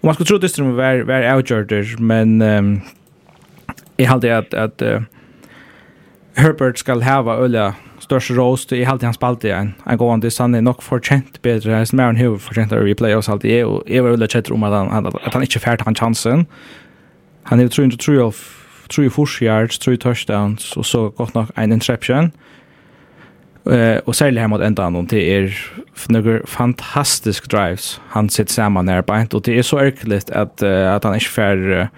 Och man ska tro det skulle vara vara outjorders men um, jag hade att att uh, Herbert skal hava ölla størst roast i halvtid han spalte igjen. Han går an til Sanne nok fortjent bedre, som er en høy fortjent av replay og alt. Jeg, og jeg var veldig kjett om at han, at han ikke fært han chansen. Han er 303 av 3 force yards, 3 touchdowns, og så godt nok en interception. Uh, og særlig her mot enda noen det er noen fantastisk drives han sitter sammen nærbeint, og det er så ærkelig at, uh, at han ikke fær uh,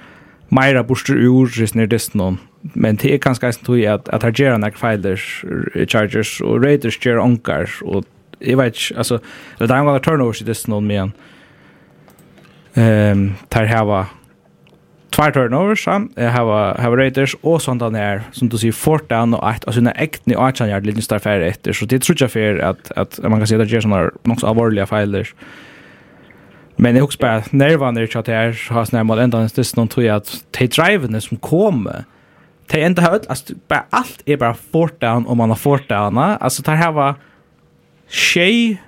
meira borster ur, hvis nere dessen noen men det er ganske eisen tog at, at her gjør han feilers, chargers, og Raiders gjør onkar, og jeg vet ikke, altså, det er en gang turnovers i disse noen men han. Um, der heva tvær turnovers, han, heva, heva Raiders, og sånt den her, som du sier, fort down og et, altså, hun er ekten i 18 gjør litt nytt færre etter, så det tror ikke jeg at, at man kan si at det gjør sånne nokså alvorlige feilers. Men jeg husker bare, at nervene er ikke at jeg har sånn her mål enda en stedet noen tog at de drivene som kommer, det enda har öll, alltså bara allt är bara fort down om man har fort down. Alltså det här var tjej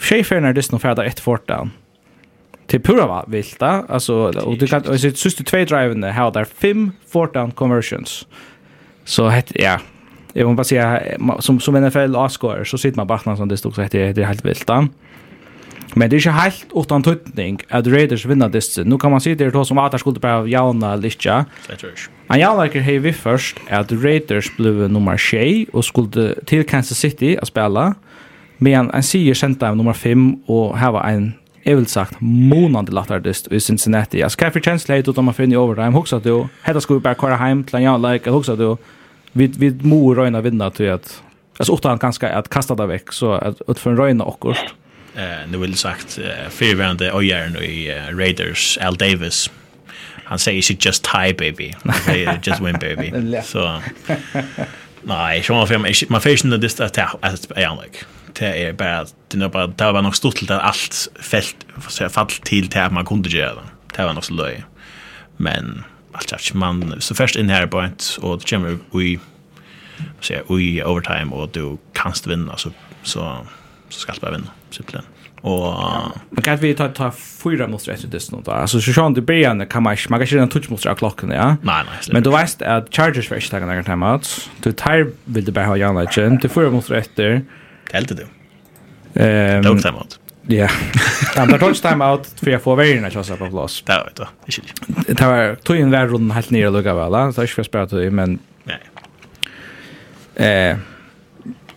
tjej för när det snor för ett fort down. Till pura va vilta alltså och du kan och sitt sista två driven där har där fem fort down conversions. Så het ja. Jag vill bara säga som som NFL scorer så sitter man bara som det stod så heter det helt vilta. Mm. Men det er ikke helt utan tøytning att Raiders vinner disse. Nu kan man se det då som at det skulle bara jauna lite. Han jauna kan hej vi först att Raiders blev nummer 6 och skulle till Kansas City att spela. Men han sier kjent av nummer 5 och här var en jeg vil sagt månande lattardist i Cincinnati. Jag for kjensle känsla ut om man finner i dem Hoksa då. hette skulle vi bare kåre hjem til en jag like Hoksa då. Vi vi må röna vinna til at Alltså åtta han ganska att kasta det veck så att för en röjna och eh nu vill sagt uh, förvärande ojärn i uh, Raiders Al Davis. Han säger she just tie baby. Just win baby. <laughs> Så Nej, så man får man får inte det att att jag like Det är bara det är bara det var nog stort till allt fält fall till till att man kunde göra det. Det var nog så löj. Men allt jag man så först in här på ett och det kommer vi så vi overtime och du kanst vinna så så så ska Elfsborg vinna simpelthen. Og... man kan vi ta ta fyra mot rätt det da? Altså, så sjön det början kan man man kan köra en touch mot klokken, ja. Nei, nei. Men du vet at Chargers vil var starka när time out. Du tar vil du bare ha Jan Legend. Du fyra mot rätt där. Helt det. Ehm. Dog time out. Ja. Han tar touch time out för jag får vägen att köra på plats. Det vet du. Det var tog en värd runt helt ner och lugga väl. Så jag ska spela till men Nej. Eh.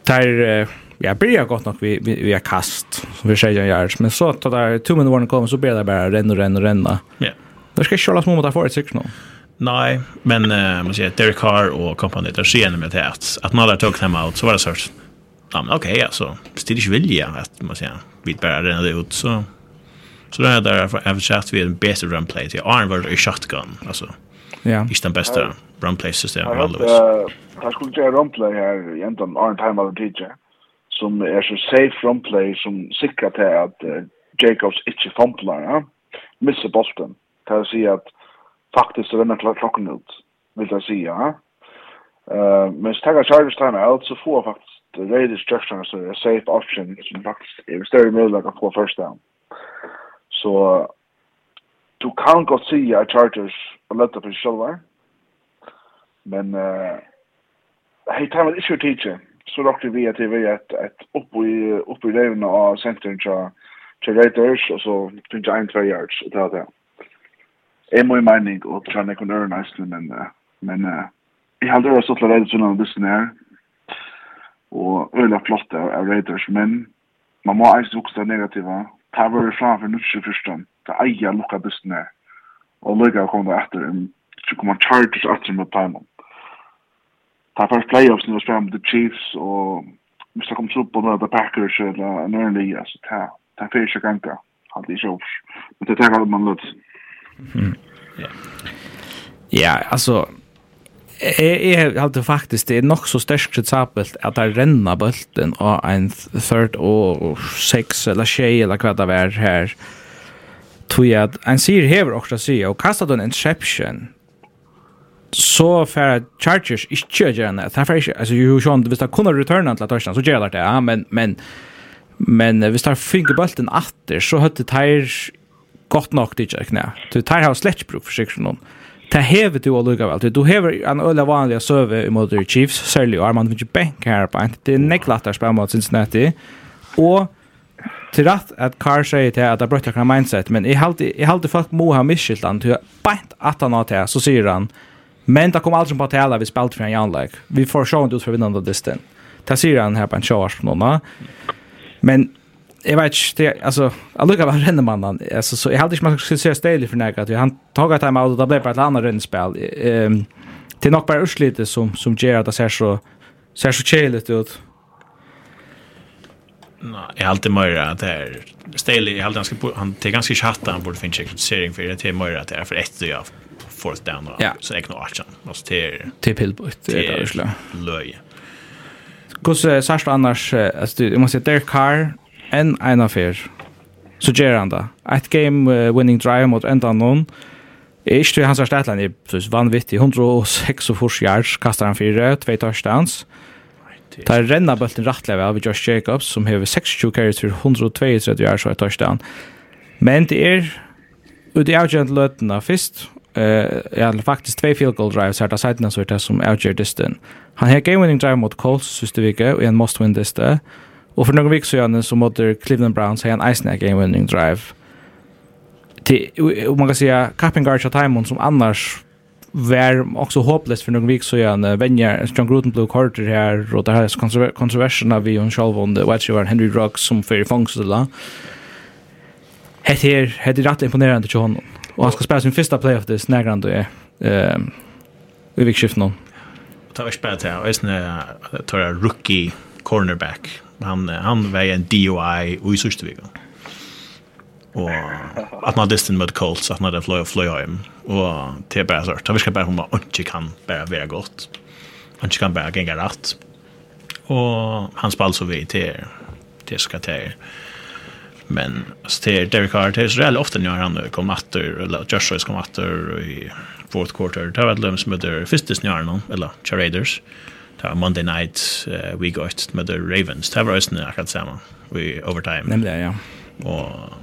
Tar jag börjar gott nog vi vi, vi är kast vi säger jag men så att där tummen var kommer så blir det bara renna renna renna. Ja. Yeah. Det ska köras mot att få ett sex nu. Nej, men uh, man säger Derek Carr och kompaniet där ser med det att att när tog them out så var det sort. Ja, men okej okay, alltså. Stilig vilja att man säger vi bara renna det ut så så där där för Avchat vi en bättre run play till Iron var i shotgun alltså. Ja. Ist den bästa run play system always. Jag skulle göra run play här egentligen Iron time av teacher som er så safe from play som sikrar til at uh, Jacobs ikkje fomplar, ja? missar bolten. Det vil si at faktisk så vinner klokken ut, vil jeg si, ja. Uh, men så tenker Chargers time out, så får faktisk Raiders Jackson så er safe option som faktisk er større mulighet å få first down. Så du kan godt si at Chargers har lett opp i sjølver, men uh, hei, tar man ikke å teacher, så råkte vi at vi var et, et oppe i, oppe i levende av senteren til, til Raiders, og så finnes jeg en tre yards, og det var det. Jeg må i mening, og det kan jeg kunne øre nesten, men, men jeg hadde også til Raiders under disse her, og øyla flott av Raiders, men man må eisen vokse det negativa, ta var det framfor nutsi fyrstan, ta eia lukka disse her, og lukka kom det etter, så kommer Chargers etter med Paimon ta för playoffs nu spelar med the Chiefs och måste komma upp på the Packers eller en early alltså ta ta för sig ganska har det så men det tar man lut. Ja, alltså Jeg jeg halte faktisk, det er nok så størst kritisabelt at det renner bulten av en third og sex eller tjej eller hva det er her. Tog jeg at en sier hever også sier, og kastet en interception, så för Chargers inte gör det. Därför är alltså ju Sean visst att kunna returna till touchdown så gör det ja men men men vi har finger bollen åter så hade Tyr gott nog det jag knä. Du Tyr har släppt proof för sig någon. Det hever du alluga vel. Du hever en øyla vanliga serve i the Chiefs, særlig Armand Vinci Bank her på en. Det er neklattar spil mot Cincinnati. Og til rett at Carr sier til at det er brøtt mindset, men jeg halte, jeg halte folk må ha misskilt han til bænt at han har til, så sier han Men det kom aldrig på att tala vi spelt för en anlag. Vi får se ut för vinnande disten. Ta ser han här på en charge nåna. Men jag vet inte, alltså, jag lukar vad ränner. Alltså, så jag hade inte man skulle se stelig för nägat. Han tog ett timeout och det blev bara ett annat rennspel. Ehm, det är nog bara urslite som, som gör att det ser så, ser så tjejligt ut. Nej, jag har alltid mer att det är Staley, jag har alltid ganska han det är ganska chatta han borde finna kritisering för det är mer att det är för ett och jag fourth down och ja. så egna archen. Alltså till till pillbot det är det löj. Kus särskilt annars alltså du måste säga Derek Carr en en affär. Så ger han då. Ett game winning drive mot ändan någon. Ikke til hans erstatland er vanvittig, 106 yards kastar han fire, tvei touchdowns. Ta renna bulten rattlever av Josh Jacobs, som hever 26 carries for 132 yards og et touchdown. Men det er ut i avgjent løtene først, eh ja faktiskt två field goal drives här där sidan så det som outger distan. Han har game winning drive mot Colts sista vecka och en must win this där. Och för några veckor sedan så mot Cleveland Browns har han Ice game winning drive. Till man kan säga Capping Guard Timon som annars var också hopplöst för några veckor sedan vänjer John Gruden Blue Carter här och det här kontroverserna vi och själv under wide receiver Henry Ruggs som för fångst eller. Hett här, hett är rätt imponerande till honom. Och han ska spela sin första playoff det snägrande då är. Ehm vi fick skift någon. Ta vi spelar till är snä tar rookie cornerback. Han han var en DOI och i sista veckan. Och att man distan med Colts att när det flyr flyr hem och det är bara så att vi ska bara hon inte kan bara vara gott. Han kan bara gänga rätt. Och han spelar så vi till det ska till men ster Derek Carr. Det är så jävla ofta när han kommer åter eller Joshua kom åter i fourth quarter. Det var löms med det första snarna eller Raiders ta Monday night uh, we got med the Ravens. Det var ju snarare akkurat samma vi overtime. Nämligen ja. Och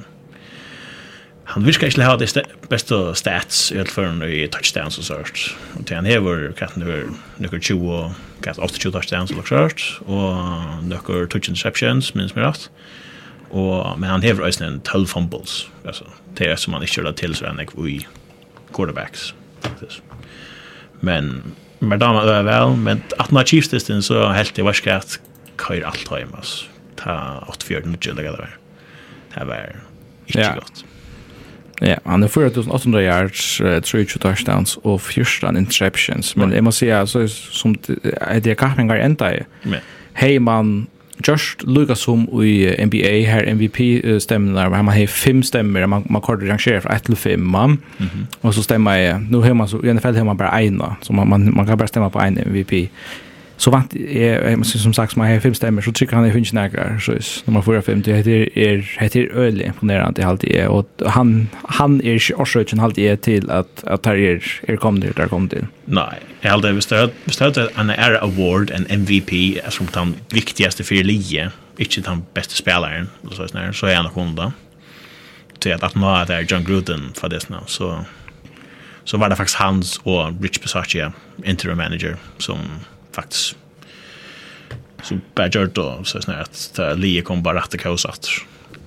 han virkar ikke ha det st beste stats i alla fall i touchdowns och sånt. och til han hever katten over nøkker 20 och katten 80 touchdowns och sånt, och några touch interceptions, minns mig rätt Og, men han hever også en 12 fumbles Altså, det er som han ikke gjør det til, så han i quarterbacks. Men men da er vel, men at när Chiefs det så helt det var skärt kör allt hem alltså. Ta 84 nu gillar det där. Det var inte ja. gott. Ja, han er 4800 yards, uh, 23 touchdowns og 14 interceptions. Men jeg må si, altså, som det er kappingar enda i, hei man Just Lucas som i NBA her MVP stämmer der man har fem stemmer man man kan rangera från 1 till 5 man. Och så stämmer jag nu hemma så i NFL fall hemma bara en så man man, man kan bara stämma på en MVP så vant jeg, som sagt, som jeg har fem stemmer, så trykker han i finnes eger, så er nummer 4-5, det heter, er, heter øyelig imponerende halvt jeg, og han, han er ikke årsøkjen en jeg til at, at her er, er kommet til, der kommet til. Nei, jeg halvt jeg, hvis det er en er award, en MVP, som den viktigaste for lige, ikke den beste spelaren, så er han nok hund da. Til at at nå er det John Gruden for det nu så så var det faktisk hans og Rich Pisaccia, interim manager, som faktiskt. Så badger då så snär att Lee kom bara rätt kaos att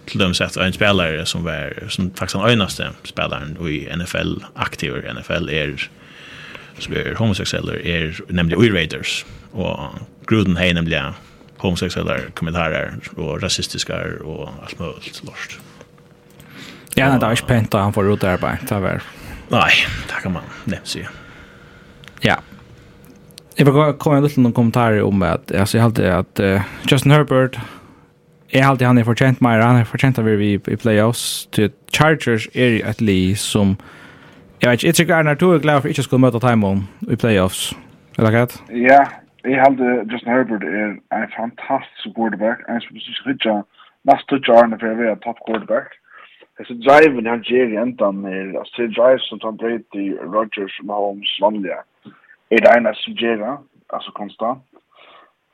till dem sett en spelare som var som faktiskt den enda spelaren i NFL aktiv i NFL är som är homosexuell är nämligen i Raiders och Gruden har nämligen homosexuella kommentarer och rasistiska och allt möjligt lort. Ja, det är inte pent han får ut där bara. Det var. Nej, det kan man nämnt sig. Ja. Jeg vil komme en liten kommentar om at altså, jeg halte at uh, Justin Herbert jeg halte han er fortjent mer han er fortjent av vi i playoffs til Chargers er et li som jeg vet ikke jeg tror jag är er glad för inte skulle møte time om i playoffs. Eller rätt? Ja, jeg hade Justin Herbert er en fantastisk quarterback, en som synes precis riktigt nästa Arne for att vara top quarterback. Alltså driven han gjør ger egentligen är alltså drives som Tom Brady, Rodgers, Mahomes, vanlige. Mm er det ene som gjør det, altså konstant.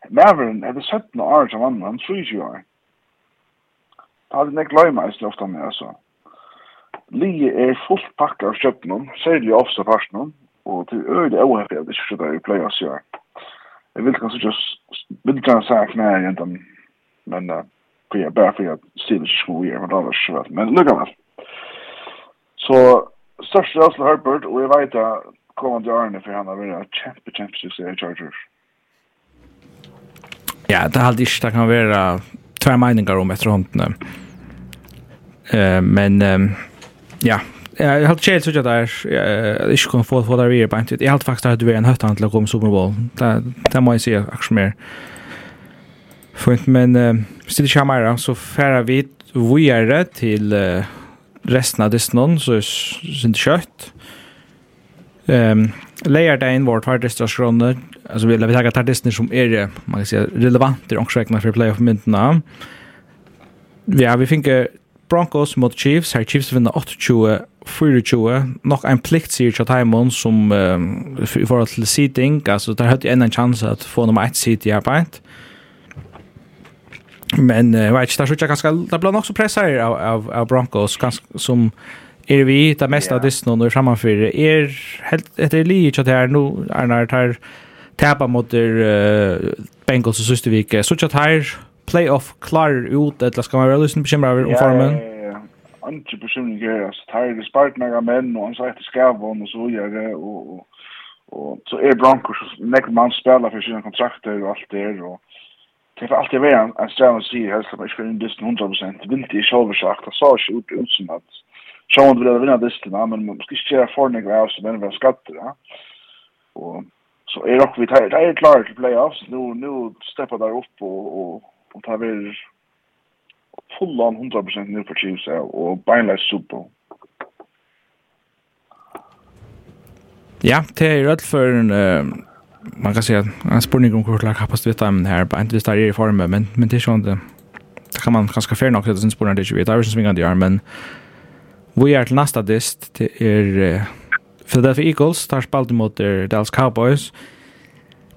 Maveren er det 17 år som vann, han 20 år. Det hadde jeg glemt meg så ofte med, altså. Lige er fullt pakket av kjøpnen, særlig ofte parten, og til øyne overhøy at det ikke skjøter i playoffs i år. Jeg vil kanskje ikke si at sak er jenten, men uh, for jeg, bare for jeg stiller ikke sko i år, men det var ikke men lukket vel. Så største Russell Herbert, og jeg vet at kommande årene för han har varit kämpe, kämpe succé i Chargers. Ja, det har alltid det kan vara två meningar om efterhand. Uh, men um, ja, jag har chans att där jag inte kan få få där vidare på en tid. Jag har faktiskt att du är en höttan till att komma Super Bowl. Det det må jag säga också mer. Fint men uh, eh, still mer så färra vi vidare till resten av det snön så synd kött. Eh Ehm layer down vart har det skrona alltså vill vi ta tardistner som är man kan säga relevant i också räkna för playoff myntna. Ja, vi finke Broncos mot Chiefs. Här Chiefs vinner 8-20, 4-20. Nog en plikt sier til Taimon som um, i forhold til seating. Altså, der hadde en chans at få nummer 1 seat i arbeid. Men uh, vet ikke, der skjøtter ganske, der blir nok så press her av, av, av Broncos, ganske, som er vi det meste yeah. av disse noen sammenfyrer. Er helt etter li ikke at her nå er når her tapet mot uh, Bengals og Søstervik. Så ikke at her playoff klarer ut, eller skal man være lysten bekymret over om formen? Ja, ja, ja. Andre bekymring er, altså, her er det spart mange menn, og han sa etter skavån og så gjør det, og, og, og så er Broncos, nekker man spiller for sine kontrakter og alt det, og Det får alltid vara en strävan å si, helst at man inte får in 100%. Det vill inte i själva sagt. Det sa ikke ut som at Sjån vil vinna listorna, men man ska inte göra för några av sig men vi har skatter ja. Och så är dock vi tar det är klara till playoffs. Nu nu steppar där upp och och och tar vi full on 100% nu för Chiefs och Bengals Super Bowl. Ja, det er rødt for en, uh, man kan si at en spurning om hvor lag har på stvitt her, bare ikke hvis det er i form, men, men det er sånn det, det kan man ganske fair nok, det er en spurning det ikke vet, det er jo ikke svingende gjør, men Vi er til neste dist, det er uh, Philadelphia Eagles, tar spalte mot er Dallas Cowboys.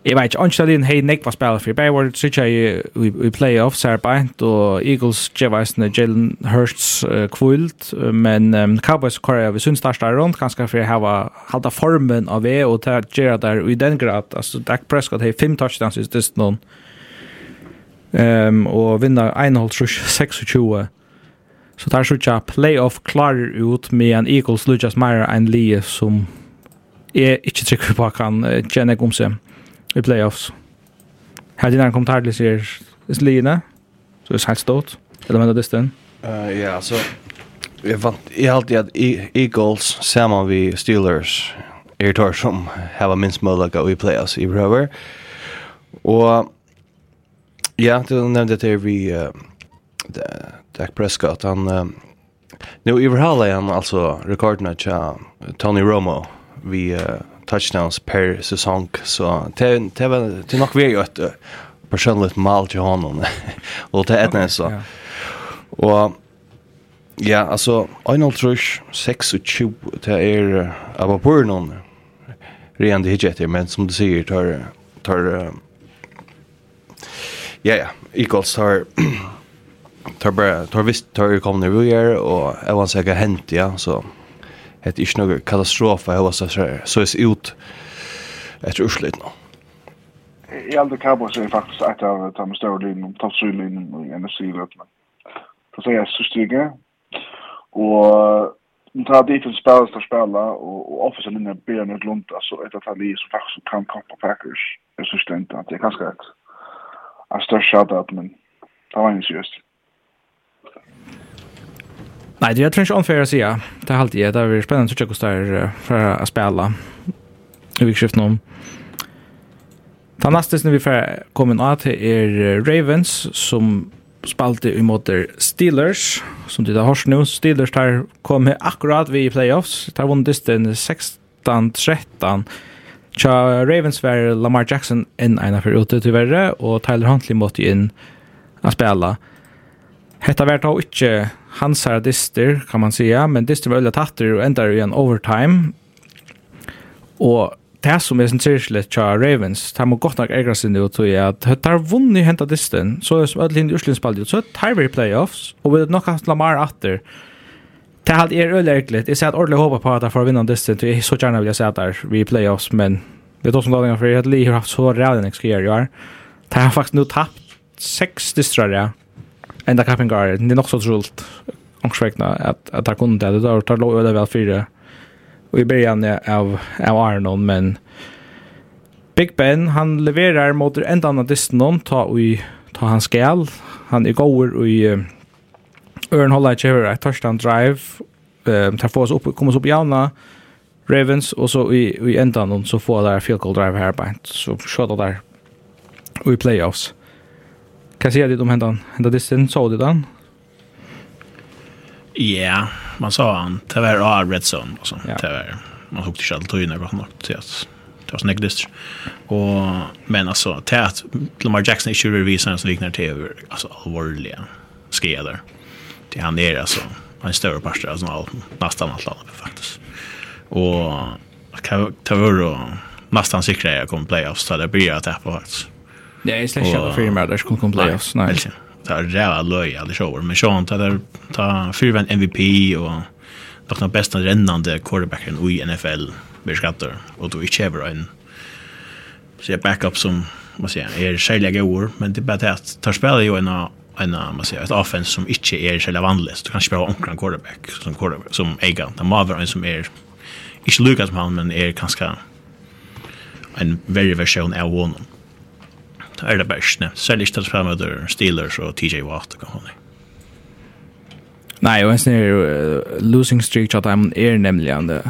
Jeg vet ikke, Anstad Lien hei nekva spiller for Bay Ward, sikkja i playoffs her beint, og Eagles djeveisne Jalen Hurts uh, kvult, men um, Cowboys kvar vi syns starsta rundt, kanskje for jeg hava halda formen av det, og ta gjøre der i den grad, altså Dak Prescott har fem touchdowns i stedet noen, um, og vinna 1,5-26 Så tar sånn playoff klarer ut med en Eagles Lucas Meyer en lie som er ikke trykker på kan kjenne om seg i playoffs. Här dina er till sig til sier liene, så er helt stått, eller mener det stedet? Ja, så jeg vant, jeg alltid at Eagles sammen vi Steelers er tar som hava minst mulighet i playoffs i prøver. Og ja, du nevnte det vi uh, Dak Prescott han uh, nu överhalla han alltså rekorderna tja Tony Romo vi uh, touchdowns per säsong så det det var det nog vi ju uh, personligt mål till honom och det är det så. Och ja, alltså Arnold Rush 6 och 20 det är av på någon rent hit men som du säger tar tar ja ja equals tar <clears throat> tar bara tar visst tar kom ner vi är och jag var säker hänt ja så det är ju några katastrofer jag var så så är ut ett urslit nu. Ja, det kan vara så faktiskt att jag tar med större linjen, tar sig linjen och energilöt. Så säger jag så stiger. Och Nu tar det till spelas där spela och och offensiven linjen ber nu glömt alltså ett av han som faktiskt kan komma på Packers. Jag syns inte att det är ganska ett. Jag stör shoutout men det var inte just. Nej, det är tror inte unfair si, ja. Det er alltid det är spännande att checka kostar för att spela. Vi fick skifta om. Den neste som vi får komme inn att är Ravens som spalte i måte Steelers som det har nu Steelers tar kommer akkurat vi i playoffs tar vunnet den 16 13 Tja Ravens var Lamar Jackson en ena för ute tyvärr och Tyler Huntley måste in att spela. Hetta vart då inte hans dister kan man säga, men dister var väldigt tattar och ändar i en overtime. Och det som är sin tja Ravens, det har man gott nog ägra sig nu tror jag att det har vunnit hända disten, så är som ödlin i Urslindspallet, så tar vi playoffs och vi har nog haft Lamar atter. Det har är ödligt, jag ser att ordentligt hoppa på att jag får vinna disten, jag är så gärna vill jag säga där vi playoffs, men det är då som dagar för jag har haft så rädd en exkriär jag är. Det har faktiskt nu tappt sex distrar ja enda kappingar, det er nok så trullt ångsvekna at, at jeg kunne det, det tar, lov øde vel fire. Og i början av, av Arnon, men Big Ben, han leverer mot enda annan distan ta, ui, ta han skal, han er gåur og i Örnholla et touchdown Drive, um, tar få oss opp, kommer oss opp i Javna, Ravens, og så i, i enda noen, så får der field goal drive her, så skjøter der, og i playoffs. Kan säga det om händan. Hända disten så du den? Ja, man sa han tyvärr a red zone och så tyvärr. Man hukte själv tog in något något så att det var snyggt dist. Och men alltså tät Lamar Jackson inte revisar så liknar det över alltså allvarliga skeder. Det han är alltså en större pastor alltså all, nästan allt annat faktiskt. Och kan ta vara nästan säkra jag kommer playoffs så det blir att på faktiskt. Ja, jag släcker alla fyrir med där skulle komma playoffs. Nei, alltså. Det är jävla løy, alle shower. Men Sean det er ta fyra MVP och några bästa rennande quarterbacken i NFL. Vi skatter, och du i hever en så backup som man säger är skäliga gåor men det är bara att tar spelar ju en en man säger ett offense som inte är själva vanligt. Du kan spela omkring quarterback som quarterback som äger. den måste en som är inte Lucas med men är ganska en very version av honom er det bästa Særlig ikke fram etter Steelers og TJ Watt og hva Nei, og en snir losing streak at han er nemlig an det.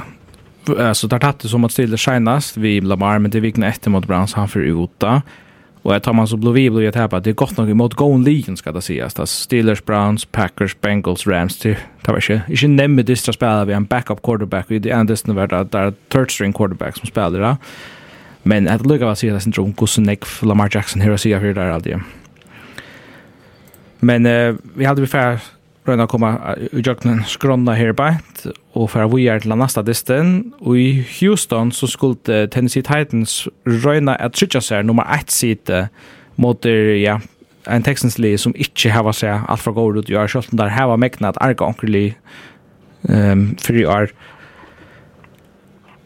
Så det er tatt det som at Steelers senast vi Lamar, men det vikna etter mot Browns, han fyrir uta. Og jeg tar man så blå vi blå i et at det er godt nok imot gåen ligen, skal det sies. Det Steelers, Browns, Packers, Bengals, Rams, det var ikke. Ikke nemme distra spiller vi en backup quarterback, vi i det ene dystra det er third string quarterback som spiller det. Men at lukka var sier det syndrom, gussen nekv Lamar Jackson her og sier fyrir der aldri. Men uh, vi hadde vi færre røyna å komme i jøkken skronna her bænt, og for vi er til den neste disten, og i Houston så skulle Tennessee Titans røyna at trykja seg nummer ett side mot ja, en Texans li som ikke hava seg alt for god ut, i år, selv om der hava mekna at arga onkerli um, fri år.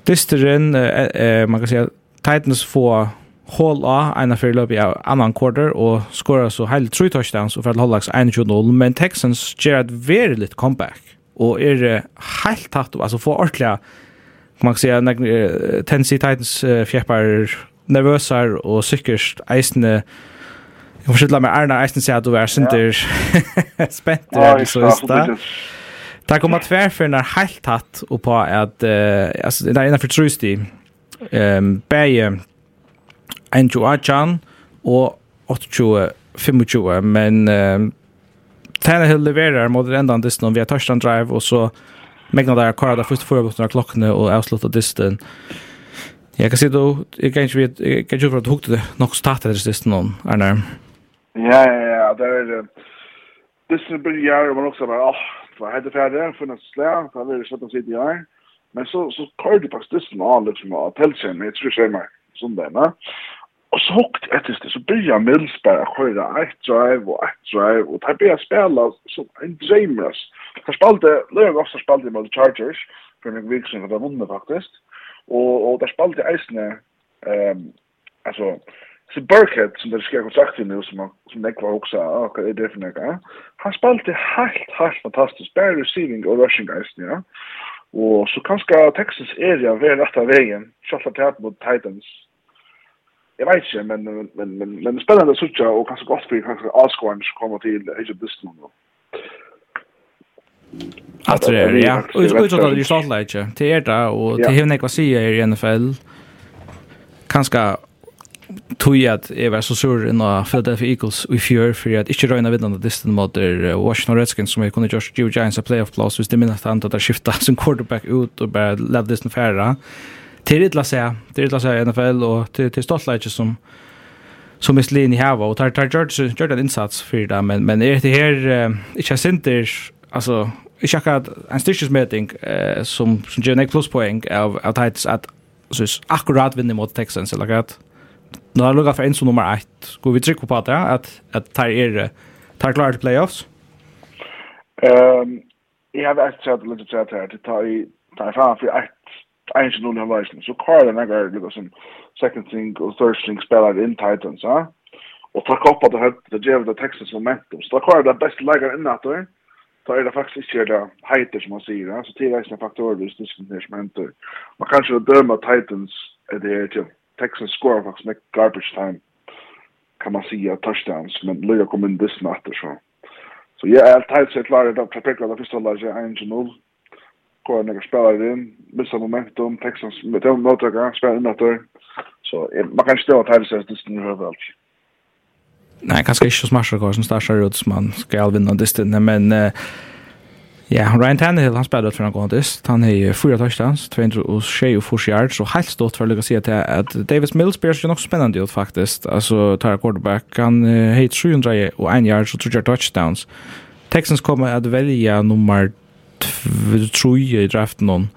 Disteren, uh, uh, man kan si Titans få hål av ena fyrir løp i annan quarter og skåra så heil tru touchdowns og fyrir hållags 21-0, men Texans gjør et veldig comeback og er heilt tatt, altså få ordentlig man kan säga Tennessee Titans uh, fjeppar nervøsar og säkert eisne Jag försöker med Arna Eisen säga att du är sinter ja. spänt där så just Det Tack om att tvärförna helt hatt och på att uh, alltså det är innanför trusty um, bæge 21 18 og 28 25, men um, Tannehill leverer mot den endan distan via touchdown drive, och så Megna där kvar där första förra av klokkene og avslutta distan. Jag kan se då, jag kan inte vite, jag kan ikke vite att du hukte det nog startet det distan om, Arne. Ja, ja, ja, det er, distan börjar och man också bara, åh, for hette färdigt? for noe slag, for det er slett om sitt i här. Men så, så tar de faktisk det som alle som har pelsen, jeg tror jeg meg som va? Och så hukt etter det, så börjar jeg Mills bare å høre drive och ett drive, och der blir jeg spela som en dreamers. Jeg spalte, løy också spalte jeg med Chargers, för en vik som jeg var vunnet faktisk, och og der spalte jeg eisene, um, altså, Så Burkhead, som det skrev kontrakt til nu, som, som jeg var også, ah, hva er det for noe? Han spalte helt, helt fantastisk, bare receiving og rushing guys, ja. Og så kanskje Texas area ved rett av veien, kjøtla tæt mot Titans. Jeg vet ikke, men, men, men, men, men spennende suttja, og kanskje godt for kanskje avskåren som kommer til Egypt Disney. Alt det er, ja. Utrott at du startla ikke. Til er det, og til hevne jeg hva sier i NFL, kanskje tog at jeg var så sur inna Philadelphia Eagles i fjør, for at ikke røyna vidan distan mot Washington Redskins, som jeg kunne gjørst Joe Giants a playoff-plass, hvis det minnet han at jeg skifta <laughs> sin quarterback ut og bare levde distan færre. Til ytla seg, til ytla seg i NFL, og til, til stoltla ikke som som Miss slin i hava, og tar, tar George gjørt en innsats for det, men, men er det her, uh, ikke sinter, altså, ikke akkurat en styrkesmeting uh, som, som gjør nek plusspoeng av, av Titus at, så akkurat vinner mot Texans, eller akkurat? Nå har lukket for en som nummer ett. Skal vi trykke på det, at, at tar er tar klare til playoffs? Um, jeg har vært sett litt sett her, det tar i tar fram for ett en som nummer veisen. Så Karl er nægget lukket som second string og third string spiller in Titans, ja? Og takk opp at det har det gjør det Texas momentum. Så da Karl det beste leger inn at det, så er det faktisk ikke det heiter som man sier, ja? Så tilreisende faktorer hvis det er som henter. Man kan ikke døme Titans er det her til. Texans scorar faktiskt med garbage time kan man säga touchdowns men Lillard kom in this natt så. Så jag är alltid sett klar att preppa det första laget Angel går några spelare in missar momentum Texans med dem några gånger spelar in där. Så man kan stå att hälsa det nu överallt. Nej, kanske inte så smart så går som startar ut som man ska vinna distan men uh, Ja, Ryan Tannehill, han spelade för en gång dess. Han har fyra touchdowns, 206 och 40 yards. Så helt stort för att lyckas säga till att Davis Mills spelar sig också spännande ut faktiskt. Alltså, tar quarterback. Han har 700 och 1 yards och 3 touchdowns. Texans kommer att välja nummer 3 i draften någon.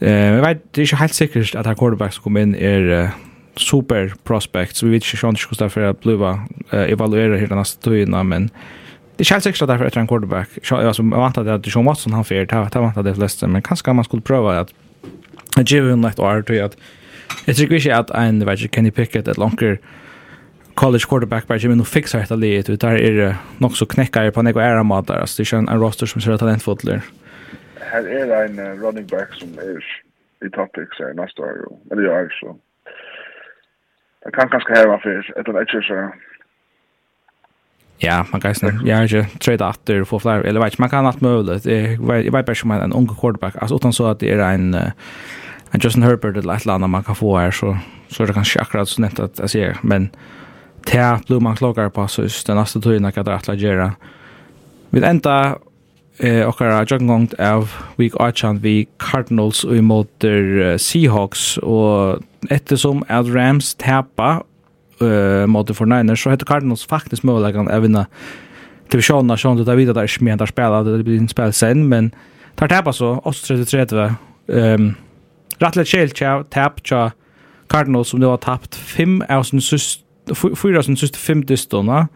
Eh, jag vet, det är inte helt säkert att han quarterback som kommer in är super prospect. Så vi vet inte hur det ska bli evaluera hela nästa tiden, men... Det känns extra därför efter en quarterback. Alltså jag väntade att Sean Watson han fer, det väntade det flesta, men kanske man skulle pröva att att ge honom ett år till att jag tycker inte att en vet Kenny Pickett ett långkör college quarterback bara Jimmy nu fixar det lite ut där är det nog så knäckar på några ära mat där alltså det är en roster som ser talentfull Här är en running back som är i topics här nästa år eller jag så Det kan kanske här vara för ett av ett så Ja, man kan snart. Jag inte trade after få fler eller vet man kan allt möjligt. Jag vet bara man en ung quarterback. Alltså utan så att det är en en Justin Herbert eller ett land man kan få här så så är det kanske akkurat så nätt att jag ser men te blue man klokar på så den nästa tiden att det att lägga. Vi ända eh och har jag gått av week 8 vi Cardinals och mot Seahawks och eftersom att Rams tappa uh, mot for Niners så heter Cardinals faktiskt möjligen att vinna divisionen så att det vidare där smen där spelar det blir en spel sen men tar tappa så oss 33 ehm Rattlet Shield tja tap tja Cardinals som nu har tappt 5 av sin sist fyra sin syste fem distona.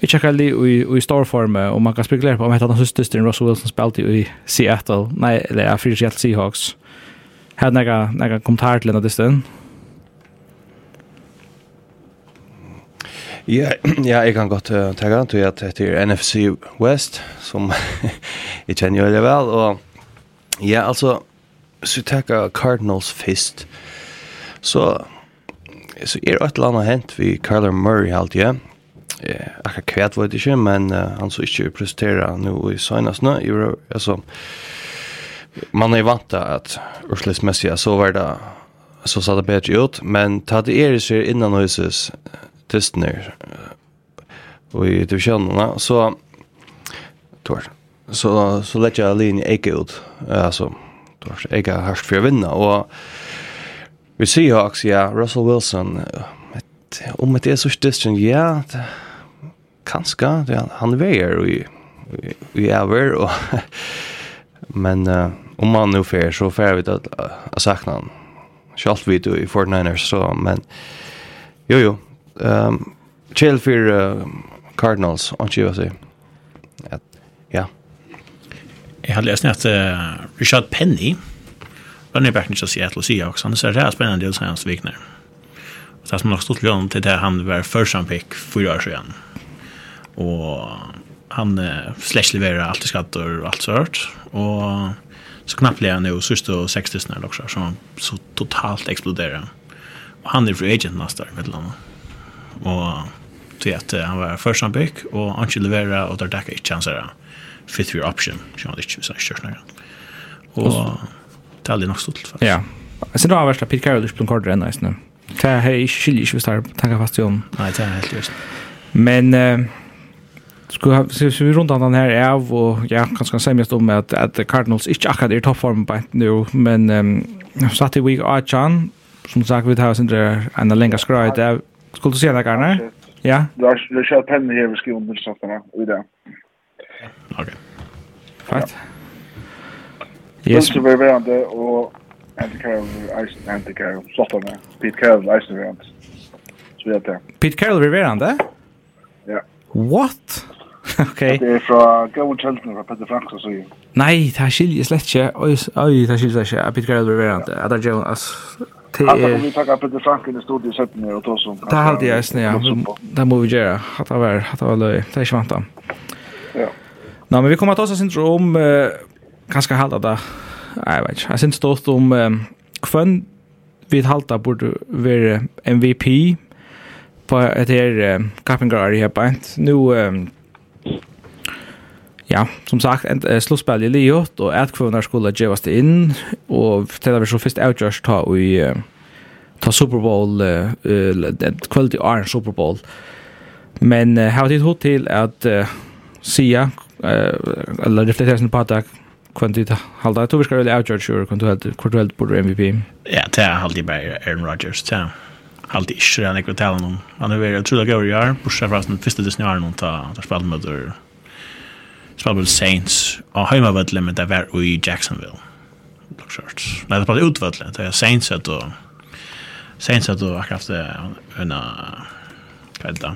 Vi checkar li i i storform och man kan spekulera på om heter han sist Russell Wilson spelade i Seattle. Nej, eller är för Seattle Seahawks. Hade några några kommentarer till den distin. Ja, <clears throat> ja, jeg kan godt uh, tenke til at det er NFC West, som jeg <laughs> kjenner jo veldig vel, og ja, altså, så tenker Cardinals først, så, så er et eller annet hent vi Kyler Murray alltid, ja. Eh, akkurat kvært det ikke, men uh, han så ikke prestera nå i søgnet nå, altså, man er vant til at urslingsmessig, så var det, så sa det bedre ut, men ta det er ikke innan huset, tystner og i divisjonene, så tår, så så lägger jeg linje ikke ut alltså tor eke hørt för å vinne, och vi ser ju også, ja Russell Wilson et, om det er så distant ja det, kanskje, det, han veier i i över og, <laughs> men uh, om man nu fer så fer vi att uh, sakna han. Själv vi då i Fortnite så men jo jo um, chill for uh, Cardinals, on you say. Ja. Jeg har lest at uh, Richard Penny, running back i Seattle Seahawks, han ser det här spännande ut hans vikner. Och det som har stått lön till det han var första han fick fyra år sedan. Och han uh, slash levererar allt i skatter och allt sånt. Och så knappt blev han nu sista och 60 snart också, som så totalt exploderar. Och han är free agent nästa år, vet du og til at han var først han bygg, og han ikke leverer, og der dekket ikke hans her fit for option, så han ikke, hvis han ikke kjørt. Og det er det nok stort. Ja, jeg synes det var verst at Pete Carroll ikke ble kortere enn eisene. Det er jeg ikke skiljer ikke hvis jeg tenker fast i om. Nei, det er helt just. Men uh, skulle vi runt han her av, og ja, kanskje kan si mest om att, att Cardinals inte akkurat är toppform på nu, men um, satt i week 8, som sagt, vi tar oss en längre skrøy, det Skulle du se det, Garner? Ja. Lars, du har kjørt penne her ved skriven til sattene, i det. Ok. Fakt. Yes. Stolse var verande, og Andy Carroll, Eisen, Andy Carroll, sattene, Pete Carroll, Eisen verande. Så vet det. Pete Carroll var? Ja. What? <laughs> Okay. Det er fra Gavon Kjeldner fra Peter Franks og så igjen. Nei, det er skiljer slett ikke. Oi, det er skiljer slett ikke. Pete Carroll var verande. Det er Gavon, altså. Det er... Hatta vi takka Peter Frank i studiet setten her og tås om... Det er alltid jeg ja. Det må vi gjøre. Hatta var, hatta var løy. Det er ikke vant da. Ja. Nå, men vi kommer til å ta oss en om... Kanskje halda da. Jeg vet ikke. Jeg synes stått om... Hvem vi halda burde være MVP på et her kappingar i her beint. Nå... Ja, som sagt, en uh, slutspel i livet, og at kvonar skulle gjevas det inn, og til vi så først avgjørs ta i uh, ta Super Bowl, uh, kveld i Arn Super Bowl. Men uh, har tid hod til at uh, sia, uh, eller reflektera sin på at kvann tid halda, jeg tror vi skal veldig avgjørs jo, kvann du helt på MVP. Ja, det er alltid bare Aaron Rodgers, det er alltid ikke det han ikke om. Han er veldig utrolig gøy i år, bortsett fra den første Disney-åren, han ta spalt møter Spalbult Saints og heimavødlen, men det var i Jacksonville. Look shorts. Nei, det var utvødlen. Det er Saints at og Saints at og akkurat det unna hva er det da?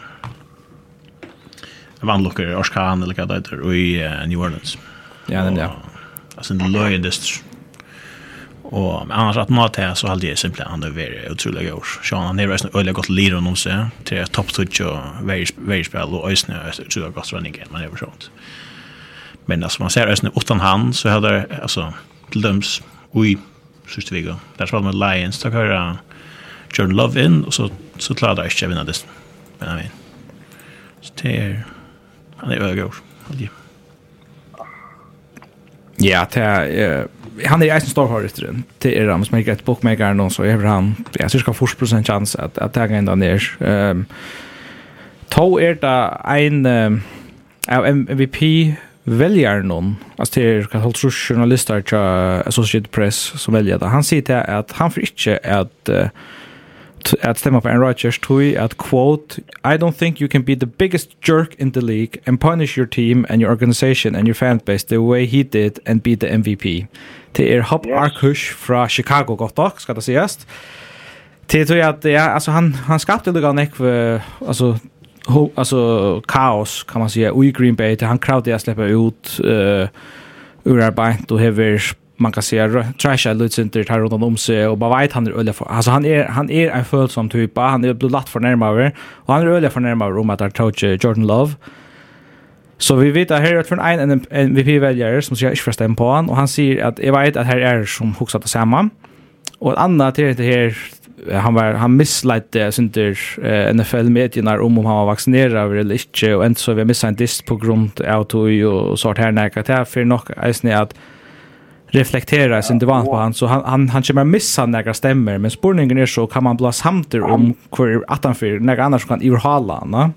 Det var lukker Orskan eller hva det heter i New Orleans. Ja, den ja. Altså en løyendist. Og annars att mat här så hade jag simpelthen han det över otroliga år. Så han är resten öliga gott lir honom så till topp touch och very very spel och ösnö så tror jag gott running game man över sånt. Men alltså man ser ösnen utan han så hade alltså till döms oj sist vi. Där var med Lions tack höra Jordan Love in och så så klarar jag inte vinna det. Men jag vet. Så det är han är ögor. Ja, det är han är en stor favoriten till er som men ett bookmaker någon så är han jag tror ska få procent chans att att ta ända ner. Ehm to er det en av MVP väljer någon, alltså det är kan hålla journalister till Associated Press som väljer det. Han säger till att han får inte att uh, att stämma på Aaron Rodgers tog att quote I don't think you can be the biggest jerk in the league and punish your team and your organization and your fan base the way he did and be the MVP. Det är Hop yes. Arkush från Chicago gott dock ska det sägas. Det tror jag att ja, alltså han han skapade lugg av alltså alltså kaos kan man säga i Green Bay. Det han crowd jag släpper ut eh ur arbetet och hever man kan säga trasha lite inte tar runt om sig och bara vet han är öle för alltså han är han är en fullsam typ han är blivit lätt för närmare och han är öle för närmare om att coach Jordan Love Så vi vet att här är från en MVP-väljare som ska inte förstämma på han och han säger att jag vet att här är som huxat det samma och ett annat är det här han var han missledde synter eh, NFL medierna om om han var vaccinerad eller inte och inte så vi missade en dist på grund av att och sort här när att för nog är att reflektera sin divan på han så han han han kommer missa några stämmer men spårningen är så kan man blåsa samter om hur att han för några annars kan i hala va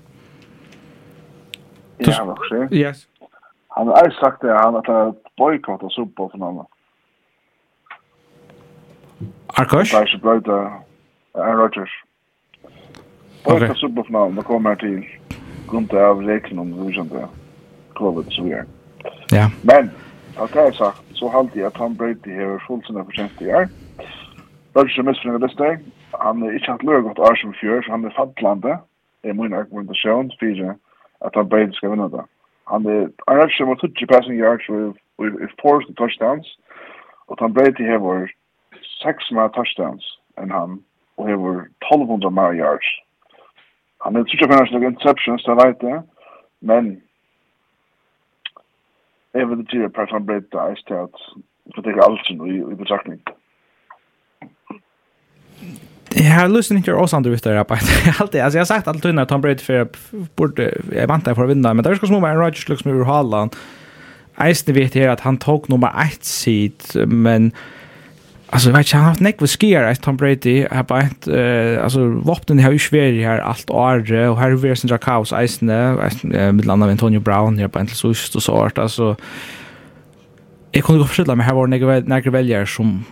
Ja, också. Yes. Han har sagt det han att bojkotta Super Bowl för någon. Arkosh? Arkosh bröt Aaron Rodgers. Och okay. superfinalen, det kommer till Gunther av Rexen om hur som det Covid så vidare. Ja. Men, att det är sagt, så halte jag att han Brady har fullt sina förtjänst i år. Rodgers är missförnöjd det steg. Han har inte haft lög åt år som fjör, så han är fattlande. Det är min argumentation för att han Brady ska vinna det. Han är, han har inte mot 20 passing yards with four touchdowns. og han Brady har seks mer touchdowns enn han og hever 1200 mer yards. Han er sikkert kanskje noen interceptions, det vet jeg, men jeg vil ikke gjøre Pertan Breita i stedet, for det er alt som i, i betraktning. Jag har lyssnat inte oss andra vittare på det. Alltid, alltså jag har sagt alltid att Tom Brady för borde jag väntar för att vinna, men det där ska små Aaron Rodgers liksom över Haaland. Eisen vet här att han tog nummer 1 seed, men Alltså vet jag han har haft nekva skier att Tom Brady, har bara ett, eh, alltså vapnen har ju svär här allt år och här är det sådana kaos där med landa Antonio Brown, här på en så sust och sånt, alltså. Jag kunde gå förstilla mig, här var några, några väljare som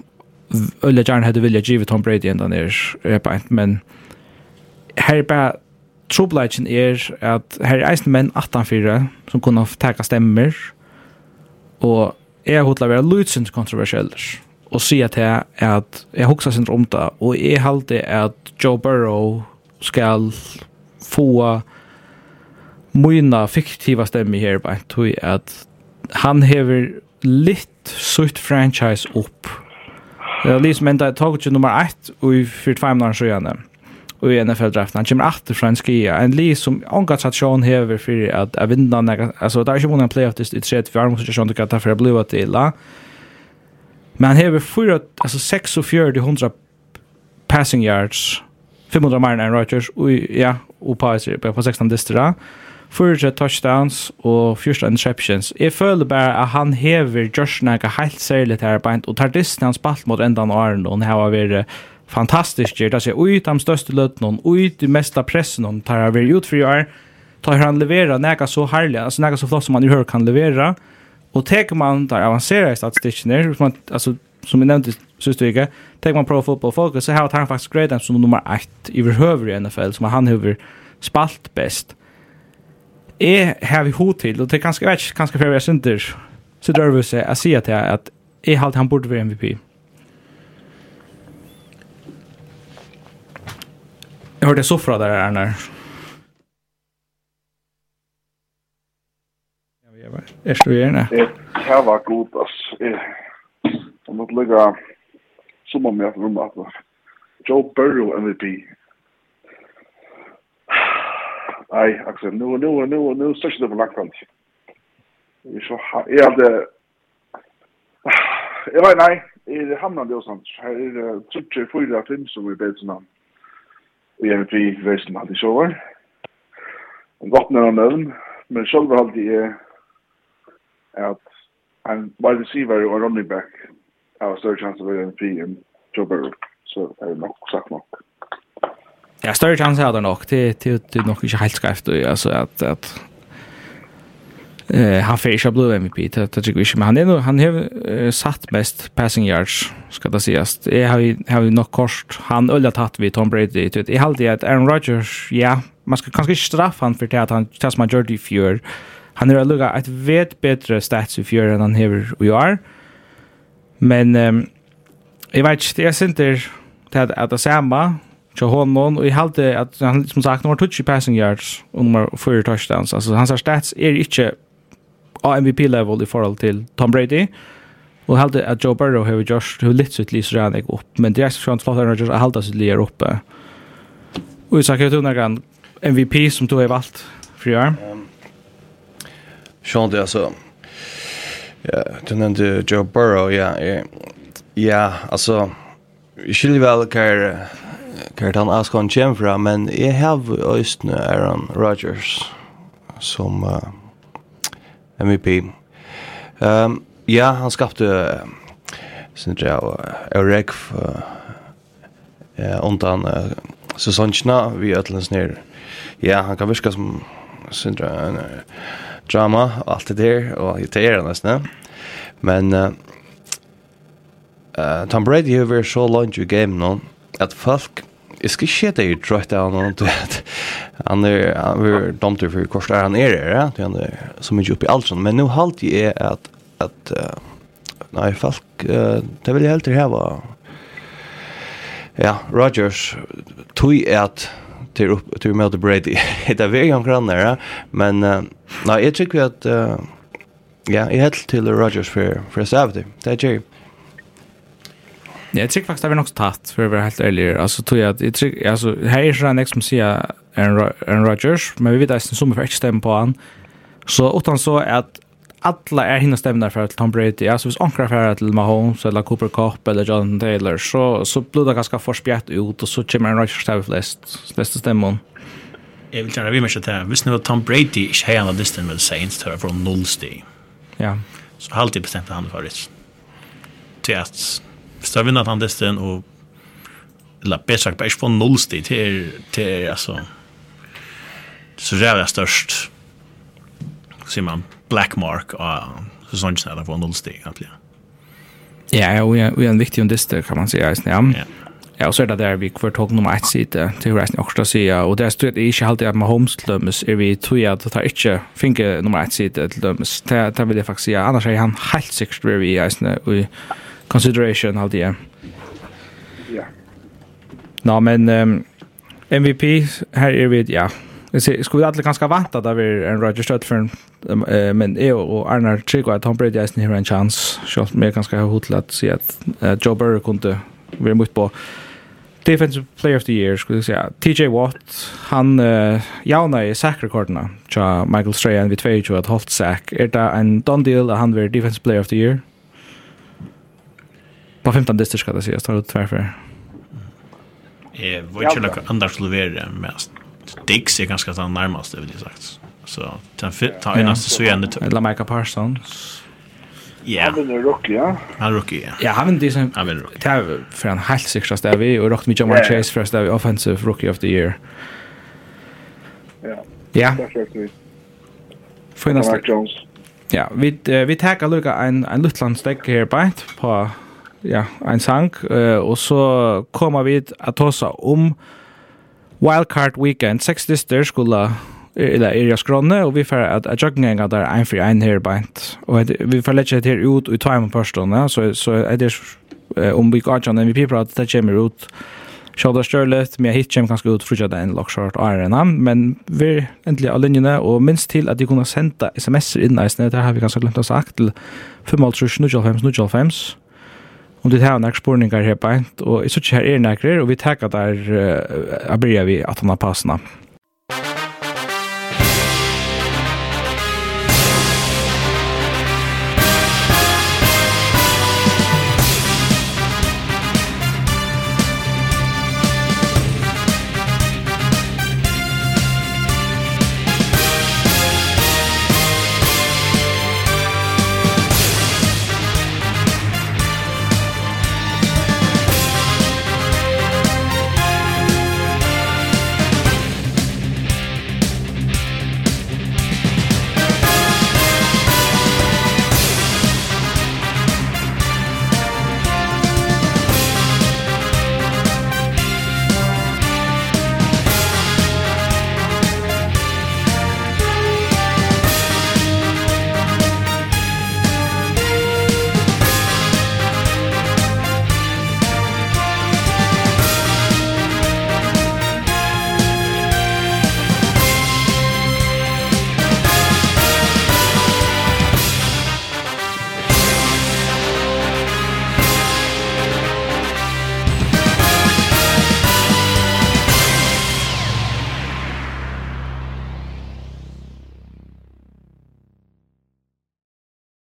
ölle gärna hade vilja ge Tom Brady ända ner, här på ett, men här är bara troblagen er at her er eisne menn 18-4 som kunne teka stemmer, og jeg hodla være lutsint kontroversieller, og sier til at jeg hoksa sin om det, og jeg halte at Joe Burrow skal få mina fiktiva stemme her på en tog at han hever litt sutt franchise opp. Det er liksom enda jeg tog ikke nummer 1 og i 45 år så og i NFL-draften. Han kommer alltid fra en skia. En li som omgå tradisjon hever for at jeg vinner altså det er ikke vunnet en playoff i 34 år, men så er det at jeg tar for jeg blir til la. Men han hever 4, altså 4600 passing yards, 500 mer enn Rodgers, og ja, og på, på 16 distra, fyra touchdowns og fyra interceptions. Jeg føler bare at han hever Josh Naga helt særlig här beint, og tar disten hans spalt mot ändan av Arne, og han har vært fantastisk gjør. Det er ui de største løtene, ui de mesta pressen, han tar vært ut för i år, tar han levera Naga så herlig, altså Naga så flott som han i hør kan levera, og Och tar man där avancerade statistiken, som man, alltså, som vi nämnde sist vecka, tar man Pro Football Focus så har han faktiskt graden som nummer 1 överhöver i NFL, som han över spalt bäst. Är här vi hot till, och det kanske vet, kanske för jag synter, så drar vi sig att se att att är halt han borde vara MVP. Jag hörde soffra där, Arnar. Er du gjerne? Det var god, ass. Jeg måtte ligge som om jeg rummet at Joe Burrow MVP. Nei, Axel, nu, nu, nu, nu, størst det for langt frem. Jeg hadde... Jeg vet, nei, er hamnar det og sånt. Her er det trutje fyra film som vi bedt sånn. Og jeg vet vi veisen hadde sjåvar. En godt nødvendig, men selv hadde jeg at en wide receiver og running back har større chans å være en fri enn Joe Burrow, så er det nok sagt nok. Ja, større chans er det nok. Det, det, det er nok ikke helt skreft, altså, at, at Uh, han får ikke blå MVP det tycker vi men han er no, han har uh, satt mest passing yards skal det sies. Jeg har har nok kort, han ölla tatt vi Tom Brady ut. Jag håller at Aaron Rodgers ja man skal kanskje ikke straffe han for det at han det majority fjör Han er lukka et vet bedre stats i fjør enn han hever og gjør. Men um, jeg vet ikke, det er sinter til at, at det samme til honom, og jeg halte at han, som sagt, nummer 20 passing yards og nummer 4 touchdowns. Altså, hans stats er ikke av MVP-level i forhold til Tom Brady. Og jeg halte at Joe Burrow har gjort litt sitt lys rann jeg opp, men det er sånn flott at han har halte sitt lys oppe. Og jeg sa ikke at hun er MVP som du har valgt for i år. Um, Sean det alltså. Ja, du nämnde Joe Burrow, ja. Ja, alltså jag skulle väl kan kan han aska en gem men i har Austin Aaron Rodgers som uh, MVP. Ehm um, ja, han skapte uh, sin där Eric eh undan uh, säsongerna vi ötlens ner. Ja, han kan viska som sin uh, drama och allt det där och det er nästan. Men uh, uh, Tom Brady har varit så långt i game nå, att folk, jeg skal ikke det er drøyt av noen, du vet, han er, han er domter for kors der han er, ja, han er så mye oppe i alt sånt, men nå halte jeg at, at uh, nei, folk, uh, det vil jeg helt til heva, ja, Rodgers, tog at, till upp till möte Brady. <laughs> Det var ju grannar, men nej, jag tycker att ja, jag helt till Rogers för för Saturday. Det är ju Jag tycker faktiskt att vi nog tatt för att vara helt ärlig. Alltså tror jag att jag tycker alltså här är Sean X som säger en Rodgers, men vi vet att som för extra på han. Så utan så att alla är hinna stämna för att Tom Brady. Alltså hvis ankra för till Mahomes eller Cooper Cup eller Jonathan Taylor så så blir det ganska förspjätt ut och så kommer en rush stäv flest flest stämmon. Jag vill säga vi måste ta. Visst nu Tom Brady är hela distan med Saints tror från nollsteg. Ja. Så har alltid bestämt han för det. Till att stå vinna han distan och eller bättre sagt bara från nollsteg till till alltså så jävla störst. man, black mark av säsongen där på noll steg egentligen. Ja, ja, och är en viktig undister kan man säga, ja. Ja. Ja, og så er det der vi kvar tog nummer ett side til reisen i Åksta sida, og der stod det ikke alltid at Mahomes til dømes, er vi tog at det ikke finner nummer ett sida til dømes, det, det vil jeg faktisk si, annars er han helt sikkert vi i reisen i consideration alltid, ja. Ja. Nå, men um, MVP, her er vi, ja, Jag ser skulle alla ganska vanta där vi en Roger Stödfern men är och Arnar Chico att han bröt har en chans. Så mer ganska hotlat så att Joe Burrow kunde vi mot på defensive player of the year skulle jag säga. TJ Watt, han uh, jauna i sackrekorderna tja Michael Strahan vid 22 att hållt sack. Är det en done deal att han blir defensive player of the year? På 15 distrikt ska det sägas, tar du tvärför. Jag vet inte hur andra skulle vara mest. Dix är ganska så närmast det vill jag sagt. Så den fit tar en nästa så igen det. Eller Michael Parsons. Ja. Han är rookie, ja. Han rookie, ja. Ja, han är decent. Han är rookie. Tar för en helt säkra vi och rakt med Jamar Chase första stävi offensive rookie of the year. Ja. Ja. Fina Mark Jones. Ja, vi vi tackar Luca en en Lutland stack här på på ja, en sank och så kommer vi att ta oss om Wildcard Weekend, seks dyster skulle eller er jeg skrånne, og vi får at jeg jogginga der en for en her beint. Og vi får lett her ut i time på personene, så, så er det om vi går til MVP-prat, det kommer ut Sjåda Størlet, men jeg hit kommer ganske ut frutja den lokshort arena, men vi er endelig av linjene, og minst til at de kunne senda sms'er inn eisene, det har vi ganske glemt å sagt, til 5.3.9.5.9.5, om du tar några spårningar här på och så här är några och vi tackar där uh, börjar vi att han har passna.